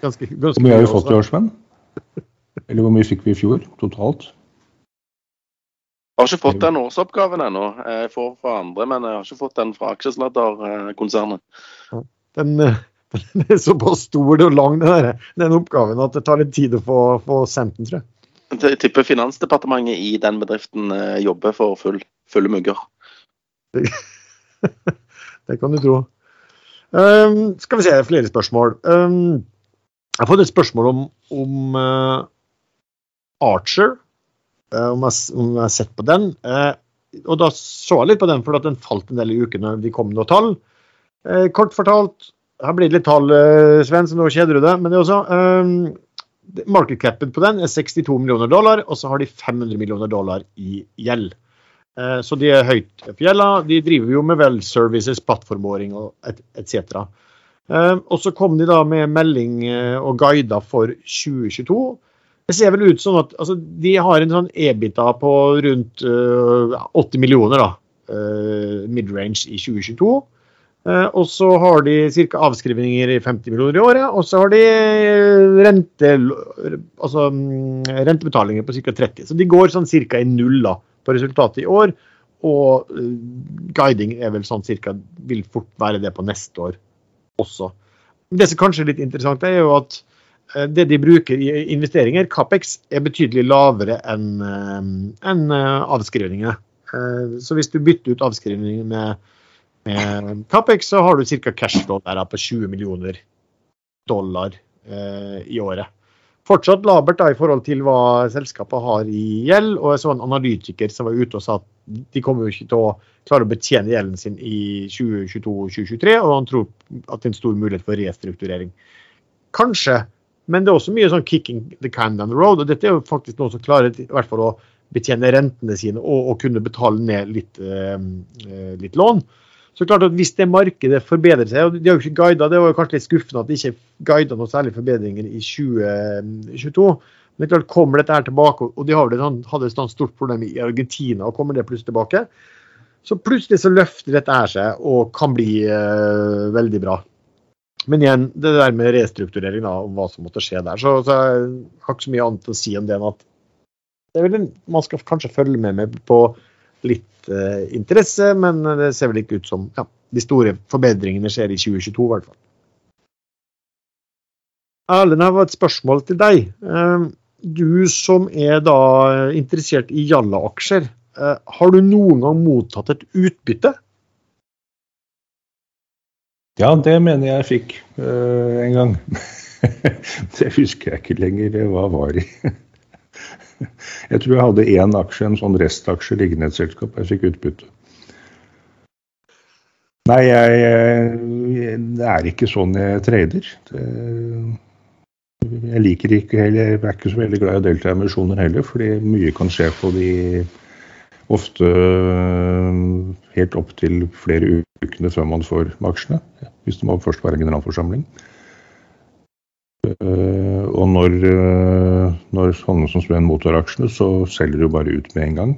Ganske, ganske hvor mye har vi fått i år, Sven? Eller hvor mye fikk vi i fjor totalt? Jeg har ikke fått den årsoppgaven ennå. Jeg får fra andre, men jeg har ikke fått den fra aksjesladderkonsernet. Den, den, er såpass stor og lang, den, der, den oppgaven, at det tar litt tid å få, få sendt den, tror jeg. Jeg tipper Finansdepartementet i den bedriften eh, jobber for full, fulle mugger. Det, kan du tro. Um, skal vi se, flere spørsmål. Um, jeg har fått et spørsmål om, om uh, Archer. Uh, om, jeg, om, jeg, har sett på den. Uh, og da så jeg litt på den, for at den falt en del i ukene de kom noen tall. Kort fortalt, her blir det litt tall, Sven, så nå kjeder du deg. Men det er også eh, Market capen på den er 62 millioner dollar, og så har de 500 millioner dollar i gjeld. Eh, så de er høyt i gjelda. De driver jo med well services, plattformåring og etc. Eh, og så kom de da med melding eh, og guider for 2022. Det ser vel ut som at altså, de har en sånn EBITA på rundt 80 millioner, da. Midrange i 2022. Eh, og så har de ca. avskrivninger i 50 millioner i året. Og så har de rente, altså, mm, rentebetalinger på ca. 30. Så de går sånn ca. i null da, på resultatet i år. Og uh, guiding er vel sånn cirka, vil fort være det på neste år også. Det som kanskje er litt interessant, er jo at uh, det de bruker i investeringer, Capex, er betydelig lavere enn uh, en, avskrivningene. så hvis du bytter ut avskrivninger med med Capex så har du ca. cashflow der på 20 millioner dollar eh, i året. Fortsatt labert da, i forhold til hva selskapet har i gjeld. og Jeg så en analytiker som var ute og sa at de kommer jo ikke til å klare å betjene gjelden sin i 2022-2023, og han tror at det er en stor mulighet for restrukturering. Kanskje, men det er også mye sånn 'kicking the can down the road'. og Dette er jo faktisk noen som klarer i hvert fall å betjene rentene sine og, og kunne betale ned litt, eh, eh litt lån. Så klart at Hvis det markedet forbedrer seg, og de har jo ikke guidet, det var jo kanskje litt skuffende at de ikke guida noen særlige forbedringer i 2022. Men det er klart, kommer dette her tilbake, og de sånn, hadde et stort problem i Argentina, og kommer det plutselig tilbake, så plutselig så løfter dette her seg og kan bli uh, veldig bra. Men igjen, det der med restrukturering da, om hva som måtte skje der, så, så jeg har ikke så mye annet å si om det enn at det vel, man skal kanskje følge med, med på litt eh, interesse, men det ser vel ikke ut som ja, de store forbedringene skjer i 2022, i hvert fall. Erlend, jeg har et spørsmål til deg. Eh, du som er da interessert i Jalla-aksjer, eh, har du noen gang mottatt et utbytte? Ja, det mener jeg fikk uh, en gang. det husker jeg ikke lenger hva var i. Jeg tror jeg hadde én aksje, en sånn restaksje liggende i et selskap. Jeg fikk utbytte. Nei, jeg, jeg, det er ikke sånn jeg trader. Det, jeg liker ikke heller, jeg er ikke så veldig glad i å delta i emisjoner heller, fordi mye kan skje på de ofte helt opp til flere ukene før man får aksjene. Hvis det først være generalforsamling. Eh, og når, eh, når sånne som Sven mottar aksjene, så selger du bare ut med en gang.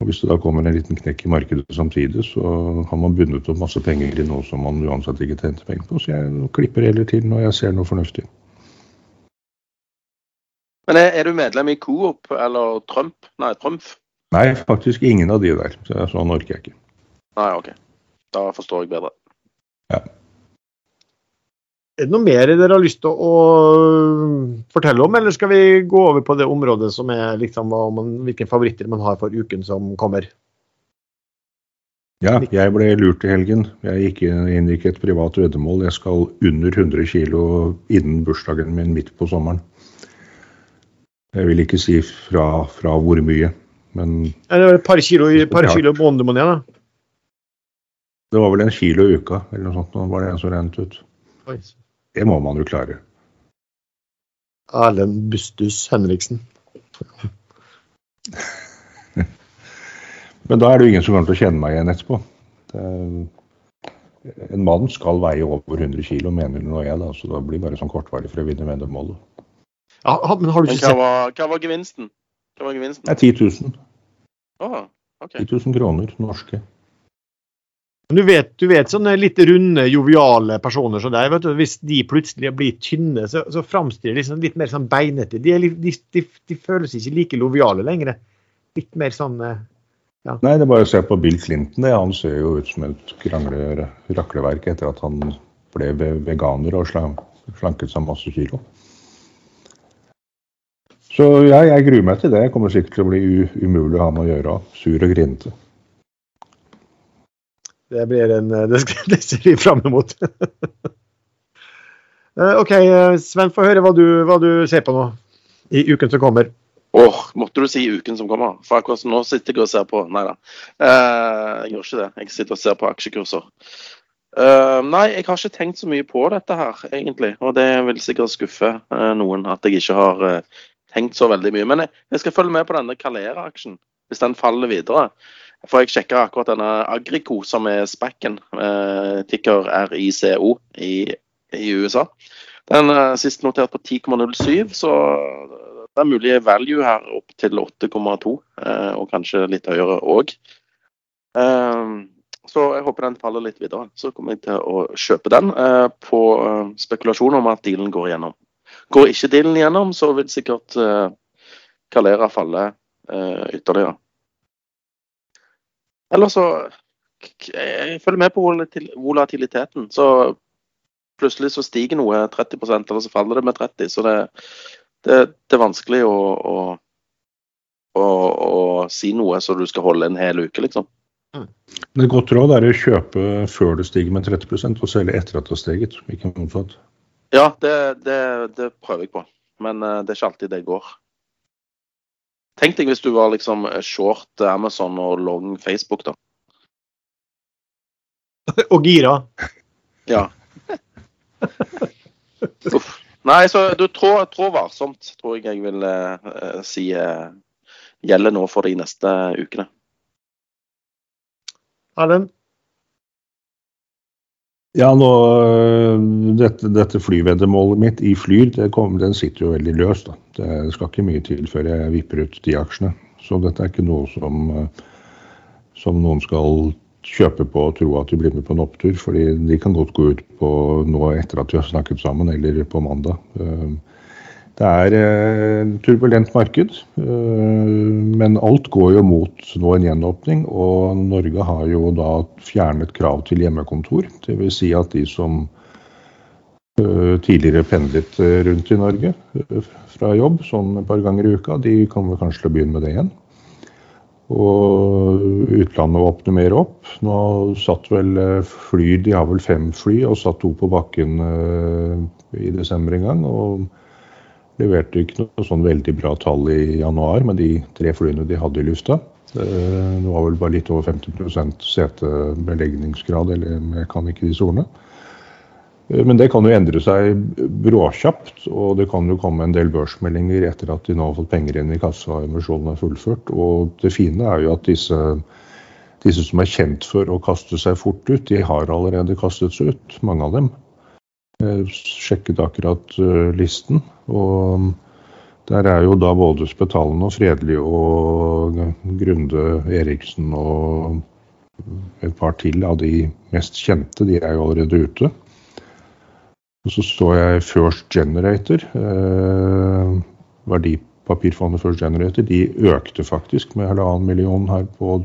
Og Hvis det da kommer en liten knekk i markedet samtidig, så har man bundet opp masse penger i noe som man uansett ikke tjente penger på. Så jeg klipper heller til når jeg ser noe fornuftig. Men er, er du medlem i Coop eller Trump? Nei, Trumf? Nei, faktisk ingen av de der. Så sånn orker jeg ikke. Nei, OK. Da forstår jeg bedre. Ja. Er det noe mer dere har lyst til å fortelle om, eller skal vi gå over på det området som er liksom man, hvilke favoritter man har for uken som kommer? Ja, jeg ble lurt i helgen. Jeg gikk inn, inngikk et privat veddemål. Jeg skal under 100 kg innen bursdagen min midt på sommeren. Jeg vil ikke si fra, fra hvor mye, men Ja, Det var et par kilo i par kilo i måneden må ned, da. det var vel en kilo i uka eller noe sånt. Nå var det en som rent ut. Oi. Det må man jo klare. Erlend Bustus Henriksen. Men da er det jo ingen som kommer til å kjenne meg igjen etterpå. Det, en mann skal veie over 100 kg, mener nå jeg, da, så da blir bare sånn kortvarig for å vinne veddemålet. Ja, men har du ikke hva sett var, hva var gevinsten? Hva var gevinsten? Det er 10 000. Oh, okay. 10 000 kroner norske. Du vet, du vet sånne litt runde, joviale personer som deg, hvis de plutselig blir tynne, så, så framstiller de liksom litt mer sånn beinete. De, de, de, de føles ikke like loviale lenger. Litt mer sånn ja. Nei, det er bare å se på Bill Clinton. Det. Han ser jo ut som et krangle, rakleverk etter at han ble veganer og slanket seg masse kilo. Så ja, jeg gruer meg til det. Jeg kommer sikkert til å bli umulig å ha med å gjøre. Sur og grinete. Det blir en eh, Det, det ser vi fram imot. Eh, OK, eh, Sven, få høre hva du, hva du ser på nå i uken som kommer. Åh, måtte du si uken som kommer? For akkurat nå sitter jeg og ser på Nei da. Eh, jeg gjør ikke det. Jeg sitter og ser på aksjekurser. Eh, nei, jeg har ikke tenkt så mye på dette her, egentlig. Og det vil sikkert skuffe eh, noen at jeg ikke har eh, tenkt så veldig mye. Men jeg, jeg skal følge med på denne Calera-aksjen, hvis den faller videre. For jeg sjekka akkurat denne Agrico, som er SPAC-en, eh, ticker RICO i, i USA. Den er sist notert på 10,07, så det er mulig value her opp til 8,2, eh, og kanskje litt høyere òg. Så jeg håper den faller litt videre. Så kommer jeg til å kjøpe den eh, på eh, spekulasjon om at dealen går igjennom. Går ikke dealen igjennom, så vil sikkert eh, Calera falle eh, ytterligere. Eller så Jeg følger med på volatiliteten. Så plutselig så stiger noe 30% eller så faller det med 30 Så det, det, det er vanskelig å, å, å, å si noe så du skal holde en hel uke, liksom. Men Et godt råd er å kjøpe før det stiger med 30 og selge etter at det har steget. Ikke motsatt. Ja, det, det, det prøver jeg på. Men eh, det er ikke alltid det går. Tenk deg hvis du var liksom short Amazon og long Facebook, da. Og gira. Ja. Uff. Nei, så du trår, trå varsomt, tror jeg jeg vil eh, si eh, gjelder nå for de neste ukene. Erlend? Ja, nå, øh, dette, dette flyveddemålet mitt i Flyr, det kom, den sitter jo veldig løst. Da. Det skal ikke mye til før jeg vipper ut de aksjene. Så dette er ikke noe som, øh, som noen skal kjøpe på og tro at de blir med på en opptur. fordi de kan godt gå ut på nå etter at vi har snakket sammen, eller på mandag. Det er et turbulent marked, øh, men alt går jo mot nå en gjenåpning. Og Norge har jo da fjernet krav til hjemmekontor. Dvs. Si at de som øh, tidligere pendlet rundt i Norge fra jobb sånn et par ganger i uka, de kommer kanskje til å begynne med det igjen. Og utlandet åpner mer opp. Nå satt vel fly, de har vel fem fly, og satt to på bakken i desember en gang. og leverte ikke noe sånn veldig bra tall i januar med de tre flyene de hadde i lufta. Eh, Det var vel bare litt over 50% setebelegningsgrad, eller jeg kan ikke disse ordene. Eh, Men det kan jo endre seg bråkjapt, og det kan jo komme en del børsmeldinger etter at de nå har fått penger inn i kassa og emisjonen er fullført. Og det fine er jo at disse, disse som er kjent for å kaste seg fort ut, de har allerede kastet seg ut, mange av dem. Jeg sjekket akkurat eh, listen, og der er jo da både Spetalen og Fredelig og Grunde Eriksen og et par til av de mest kjente, de er jo allerede ute. Og så står jeg First Generator. Eh, verdipapirfondet First Generator de økte faktisk med halvannen million her på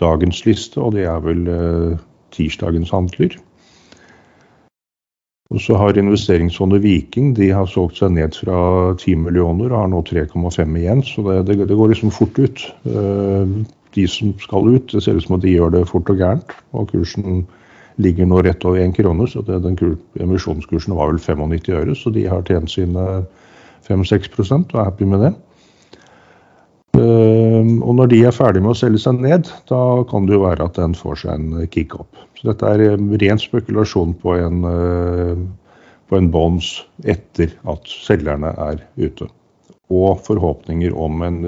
dagens liste, og det er vel eh, tirsdagens handler. Og så har investeringsfondet Viking de har solgt seg ned fra 10 millioner og har nå 3,5 igjen, så det, det, det går liksom fort ut. Eh, de som skal ut, det ser ut som at de gjør det fort og gærent. Og kursen ligger nå rett over én krone, så det, den emisjonskursen var vel 95 øre. Så de har tjent sine 5-6 og er happy med det. Uh, og når de er ferdig med å selge seg ned, da kan det jo være at den får seg en kick-up. Så dette er ren spekulasjon på en, uh, på en bonds etter at selgerne er ute. Og forhåpninger om en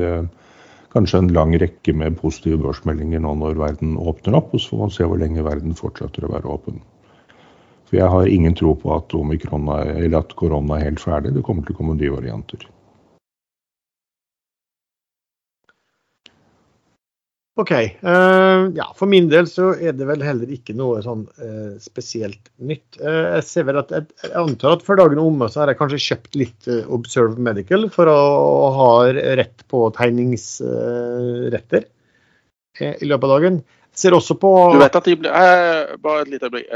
kanskje en lang rekke med positive børsmeldinger nå når verden åpner opp. Og så får man se hvor lenge verden fortsetter å være åpen. For jeg har ingen tro på at, at korona er helt ferdig. Det kommer til å komme nye varianter. OK. Uh, ja, for min del så er det vel heller ikke noe sånn uh, spesielt nytt. Uh, jeg ser vel at jeg, jeg, antar at før dagen er omme så har jeg kanskje kjøpt litt Observe Medical for å, å ha rett på tegningsretter i løpet av dagen. Jeg ser også på Du vet at de blir Bare et lite øyeblikk.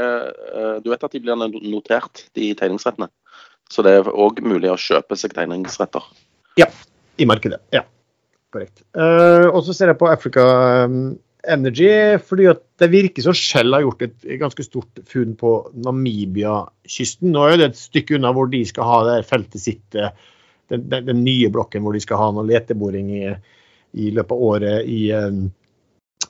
du vet at de blir notert, de tegningsrettene? Så det er òg mulig å kjøpe seg tegningsretter? Ja, i markedet. ja. Korrekt. Uh, og så ser jeg på Africa um, Energy, fordi at det virker som Shell har gjort et ganske stort funn på Namibia-kysten. Nå er det et stykke unna hvor de skal ha det feltet sitt, eh, den, den, den nye blokken hvor de skal ha noe leteboring i, i løpet av året i, um,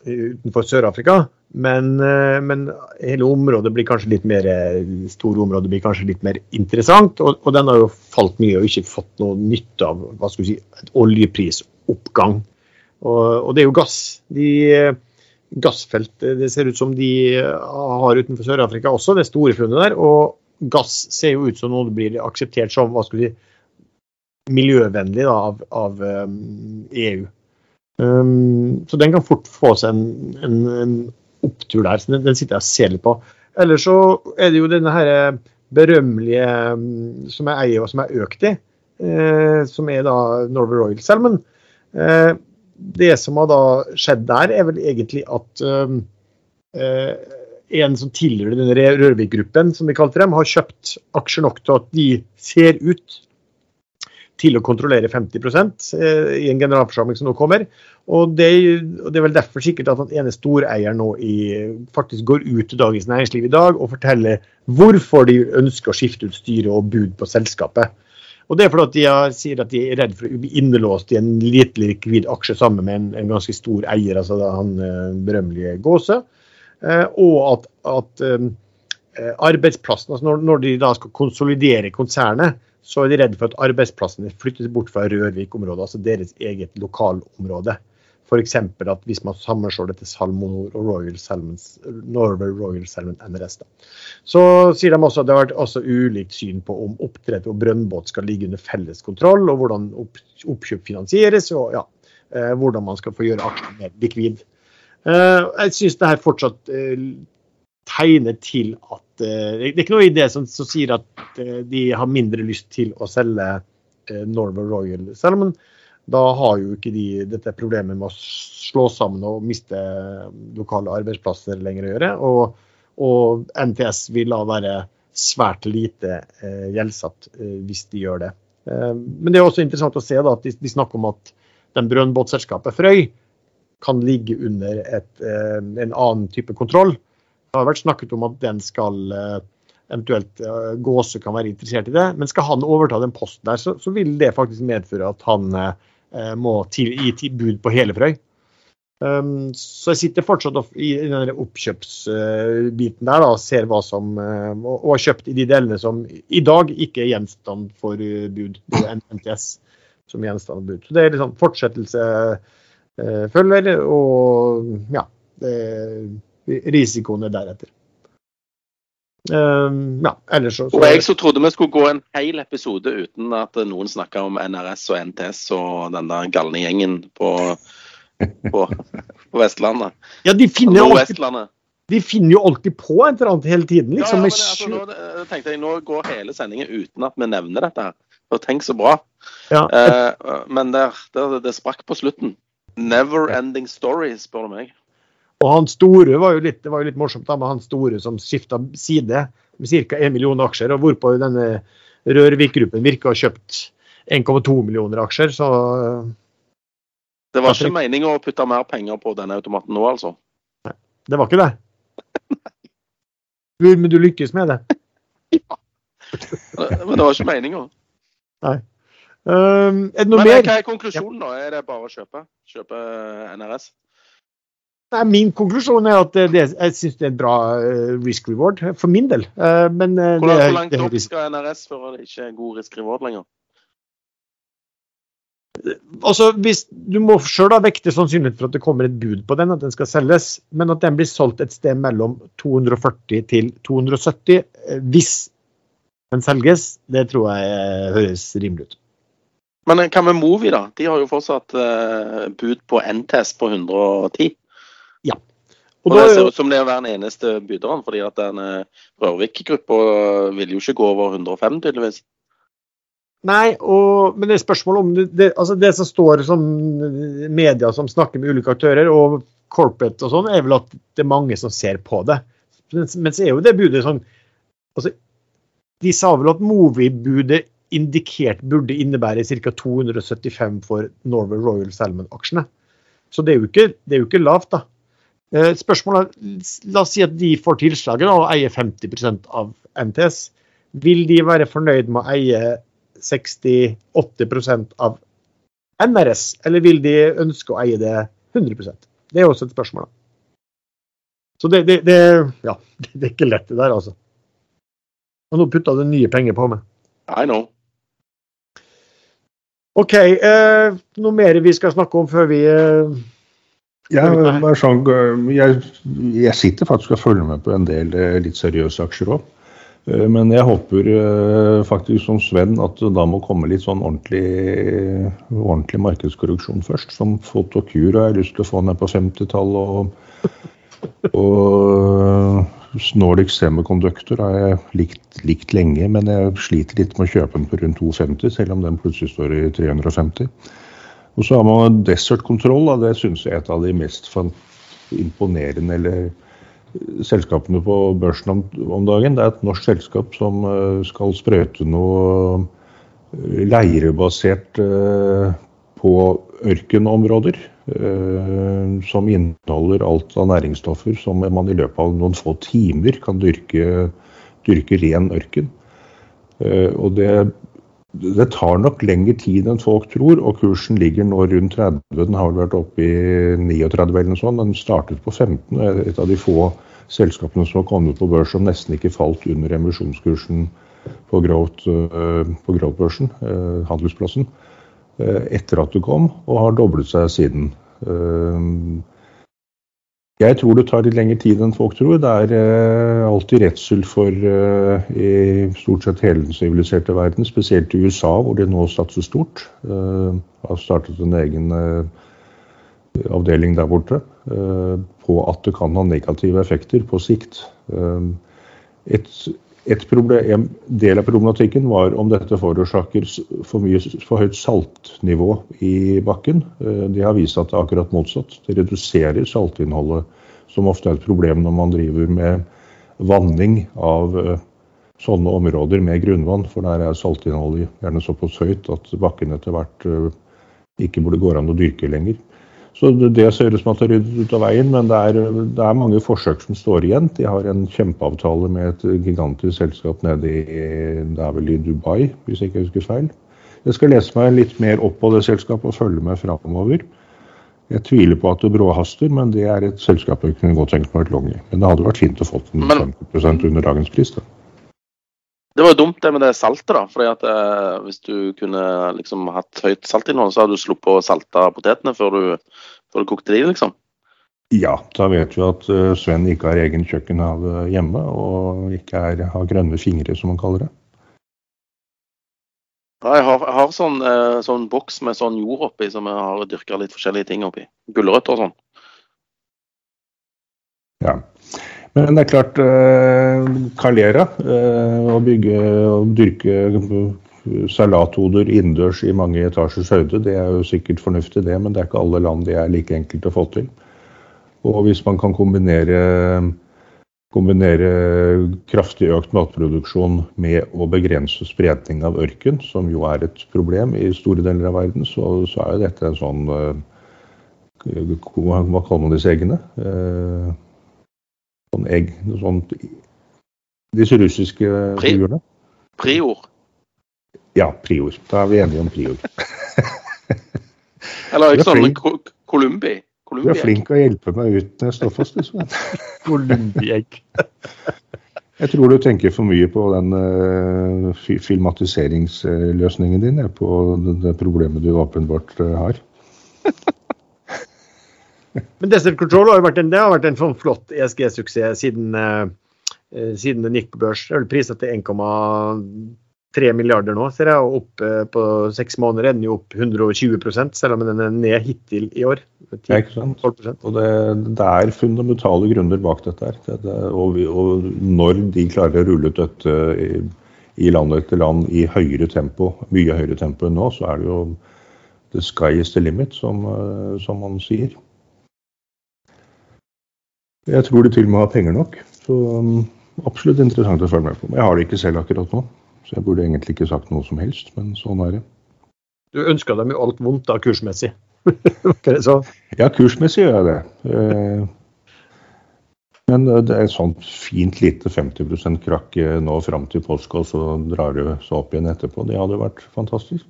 utenfor Sør-Afrika. Men, uh, men, hele området blir kanskje litt mer store området blir kanskje litt mer interessant. Og, og den har jo falt mye og ikke fått noe nytte av hva skal vi si, et oljepris oppgang. Og, og det er jo gass. De gassfelt det ser ut som de har utenfor Sør-Afrika også, det store funnet der. Og gass ser jo ut som noe det blir akseptert som hva skal vi si, miljøvennlig da, av, av EU. Um, så den kan fort få seg en, en, en opptur der. så den, den, sitter jeg og ser litt på. Ellers så er det jo denne her berømmelige um, som jeg eier og som jeg økt i, eh, som er da Norway Royal Salmon. Eh, det som har da skjedd der, er vel egentlig at eh, eh, en som tilhører denne Rørvik-gruppen, som vi kalte dem, har kjøpt aksjer nok til at de ser ut til å kontrollere 50% i en generalforsamling som nå kommer. Og det, og det, er vel derfor sikkert at den ene storeieren nå i, faktisk går ut til Dagens Næringsliv i dag og forteller hvorfor de ønsker å skifte ut styre og bud på selskapet. Og Det er fordi at de sier at de er redd for å bli innelåst i en lite likvid aksje sammen med en, en ganske stor eier, altså han eh, berømmelige Gåse. Eh, og at, at um, arbeidsplassen, altså når, når, de da skal konsolidere konsernet, så er de redd for at arbeidsplassene flyttes bort fra Rørvik-området, altså deres eget lokalområde. F.eks. at hvis man sammenslår dette Salmonor og Royal Salmons, Norway Royal Salmon NRS. Da. Så sier de også at det har vært også ulikt syn på om oppdrett og brønnbåt skal ligge under felles kontroll, og hvordan opp, oppkjøp finansieres, og ja, eh, hvordan man skal få gjøre aksjen mer likvid. Eh, jeg syns det her fortsatt eh, tegner til at Det er ikke noe i det som, som sier at de har mindre lyst til å selge Norway Royal Salmon da har jo ikke de dette problemet med å slå sammen og miste lokale arbeidsplasser lenger å gjøre. Og, og NTS vil da være svært lite eh, gjeldsatt eh, hvis de gjør det. Eh, men det er også interessant å se da, at de, de snakker om at den brønnbåtselskapet Frøy kan ligge under et, eh, en annen type kontroll. Det har vært snakket om at den skal eh, eventuelt uh, Gåse kan være interessert i det. Men skal han overta den posten der, så, så vil det faktisk medføre at han Eh, må til, gi bud på hele Frøy. Um, så jeg sitter fortsatt i den oppkjøpsbiten der da, og ser hva som uh, og, har kjøpt i de delene som i dag ikke er gjenstand for bud. Det er NTS som gjenstand for bud. Så det er liksom fortsettelse uh, følger, og ja Det, risikoene deretter. Um, ja, ellers så, så, Og jeg så trodde vi skulle gå en hel episode uten at noen snakka om NRS og NTS og den der galne gjengen på, på, på Vestlandet. Ja, de finner, alltid, de finner jo alltid på et eller annet hele tiden, liksom. Ja, ja, men, altså, nå tenkte jeg, nå går hele sendingen uten at vi nevner dette her. Og tenk så bra. Ja, eh, men det, det, det sprakk på slutten. Never ending story, spør du meg. Og han store var jo litt, det var jo litt morsomt da, med han store som skifta side med ca. 1 million aksjer, og hvorpå denne Rørvik-gruppen virker å ha kjøpt 1,2 millioner aksjer. Så Det var ikke meninga å putte mer penger på denne automaten nå, altså. Det var ikke det? Du, men du lykkes med det? ja. Men det var ikke meninga. Um, er det noe Men mer? hva er konklusjonen, da? Er det bare å kjøpe? Kjøpe NRS? Nei, min konklusjon er at det, jeg syns det er en bra eh, risk reward, for min del. Eh, men eh, Hvor, det, hvor langt opp skal NRS før det ikke er god risk reward lenger? altså, hvis, du må sjøl vekte sannsynligheten for at det kommer et bud på den, at den skal selges, men at den blir solgt et sted mellom 240 til 270 eh, hvis den selges, det tror jeg eh, høres rimelig ut. Men hva med Movi, da? De har jo fortsatt eh, bud på NTS på 110. Og Og det ser ut som det er den eneste byderen, fordi at den eh, Rørvik-gruppa vil jo ikke gå over 105, tydeligvis. nei, og, men det er spørsmålet om det, det, altså det som står som media som snakker med ulike aktører, og corporate og sånn, er vel at det er mange som ser på det. Men, så er jo det budet sånn altså, De sa vel at Movi-budet indikert burde innebære ca. 275 for Norway Royal Salmon-aksjene. Så det er, ikke, det er jo ikke lavt, da. Eh, Spørsmålet er, La oss si at de får tilslaget og eier 50% av NTS. Vil de være fornøyd med å eie 60-80% av NRS, eller vil de ønske å eie det 100% Det er også et spørsmål. da. Så det, det, det, ja, det er ikke lett, det der, altså. Og nå putta du nye penger på meg. I know. OK, eh, noe mer vi skal snakke om før vi eh, Ja, sånn, jeg, jeg sitter faktisk og følger med på en del eh, litt seriøse aksjer òg. Men jeg håper eh, faktisk som Sven at det da må komme litt sånn ordentlig, ordentlig markedskorreksjon først. Som fotokura har jeg lyst til å få ned på 50-tallet. Og, og Snorlix Semiconductor har jeg likt, likt lenge, men jeg sliter litt med å kjøpe den på rundt 250, selv om den plutselig står i 350. Og så har man Desert Control, Da. det syns jeg er et av de mest imponerende eller selskapene på børsen om, om dagen. Det er et norsk selskap som eh, skal sprøyte noe eh, leirebasert eh, på ørkenområder. eh, Som inneholder alt av næringsstoffer som man i løpet av noen få timer kan dyrke, dyrke ren ørken. Eh, Og det, det tar nok lengre tid enn folk tror, og kursen ligger nå rundt 30. Den har vel vært oppe i 39 eller noe sånt. Den startet på 15. og er Et av de få selskapene som har kommet på børs som nesten ikke falt under emisjonskursen på Growth-børsen, growth-børsen, eh, handelsplassen, eh, etter at det kom, og har doblet seg siden. Eh, Jeg tror det tar litt lengre tid enn folk tror. Det er eh, alltid redsel for eh, i stort sett hele den siviliserte verden, spesielt i USA, hvor de nå satser stort. Eh, har startet en egen eh, avdeling der borte eh, på at det kan ha negative effekter på sikt. Eh, et, et problem, del av problematikken var om dette forårsaker for, mye, for høyt saltnivå i bakken. Det De har vist at det er akkurat motsatt. Det reduserer saltinnholdet, som ofte er et problem når man driver med vanning av eh, sånne områder med grunnvann. For der er saltinnholdet gjerne såpass høyt at bakken etter hvert eh, ikke burde gå an å dyrke lenger. Så det, ser ut som at det er ryddet ut av veien, men det er, det er mange forsøk som står igjen. De har en kjempeavtale med et gigantisk selskap nede i, det er vel i Dubai, hvis jeg ikke husker feil. Jeg skal lese meg litt mer opp på det selskapet og følge med framover. Jeg tviler på at det bråhaster, men det er et selskap jeg kunne godt tenkt meg et long i. Men det hadde vært fint å få den Men- 50 under dagens pris. Da. Det var jo dumt det med det saltet, da. fordi at eh, Hvis du kunne liksom hatt høyt saltinnhold, så hadde du sluppet å salte potetene før du, før du kokte de, liksom. Ja, da vet vi at uh, Sven ikke har egen kjøkkenhave hjemme, og ikke er, har grønne fingre, som han kaller det. Ja, jeg har, jeg har sånn, eh, sånn boks med sånn jord oppi, som jeg har dyrka litt forskjellige ting oppi. Gulrøtter og sånn. Ja. Men det er klart, eh, Calera, eh, å bygge og dyrke salathoder innendørs i mange etasjers høyde, det er jo sikkert fornuftig det, men det er ikke alle land det er like enkelt å få til. Og hvis man kan kombinere, kombinere kraftig økt matproduksjon med å begrense spredning av ørken, som jo er et problem i store deler av verden, så, så er jo dette en sånn, eh, hva kaller man disse eggene? Eh, sånn egg Noe sånt. Disse russiske Pri- figurene. Prior. Ja, prior. Da er vi enige om prior. Eller er sånn. Columbi. Du er flink til å hjelpe meg ut når jeg står fast. Liksom. Columbi-egg. Jeg tror du tenker for mye på den uh, filmatiseringsløsningen din, på det, det problemet du åpenbart uh, har. Men Desert Control har jo vært en, det har vært en sånn flott ESG-suksess siden, eh, eh, siden den gikk på børs. Det er vel prisa til 1,3 milliarder nå, ser jeg. Og opp eh, på seks måneder er den jo opp 120 selv om den er ned hittil i år. 10, Ja, ikke sant? 12 Og det, det er fundamentale grunner bak dette. her. Det, det, og, vi, og når de klarer å rulle ut dette i, i land etter land i høyere tempo, mye høyere tempo enn nå, så er det jo the sky is the limit, som, som man sier. Jeg tror de til og med har penger nok. Så um, absolutt interessant å følge med på. Jeg har det ikke selv akkurat nå, så jeg burde egentlig ikke sagt noe som helst, men sånn er det. Du ønska dem jo alt vondt da, kursmessig. Så? Ja, kursmessig gjør jeg det. Eh, Men eh, det er et sånt fint lite 50 krakk eh, nå fram til påske, og så drar det seg opp igjen etterpå. Det hadde vært fantastisk.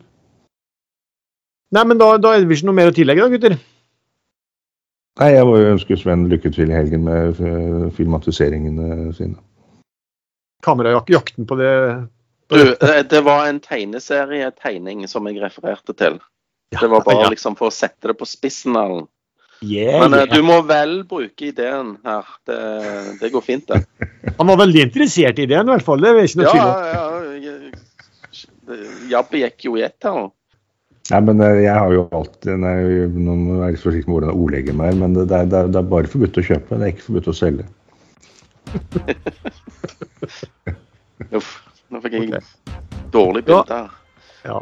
Nei, men da, da er det ikke noe mer å tillegge, da, gutter? Nei, Jeg må jo ønske Sven lykke til i helgen med eh, filmatiseringene sine. Kamerajakten på det Du, eh, det var en tegneserietegning som jeg refererte til. Det var bare ja. liksom for å sette det på spissen. Allen. Yeah, Men eh, yeah. du må vel bruke ideen her. Det, det går fint, det. Han var veldig interessert i ideen, i hvert fall. Det er ikke noe Ja, tvil om. ja. det- gikk jo i ett her. Nei, men eh, jeg har jo alltid nei, Nå må jeg være litt forsiktig med hvordan jeg ordlegger meg, men det det, er, det er bare forbudt å kjøpe. Det er ikke forbudt å selge. Uff, nå fikk jeg okay. dårlig Ja. bilde her. Ja.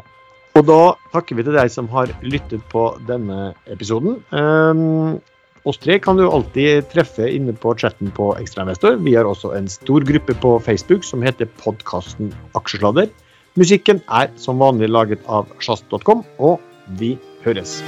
Og da takker vi til deg som har lyttet på denne episoden. Um, oss tre kan du alltid treffe inne på chatten på Ekstrainvestor. Vi har også en stor gruppe på Facebook som heter podkasten Aksjesladder. Musikken er som vanlig laget av sjazz.com, og vi høres.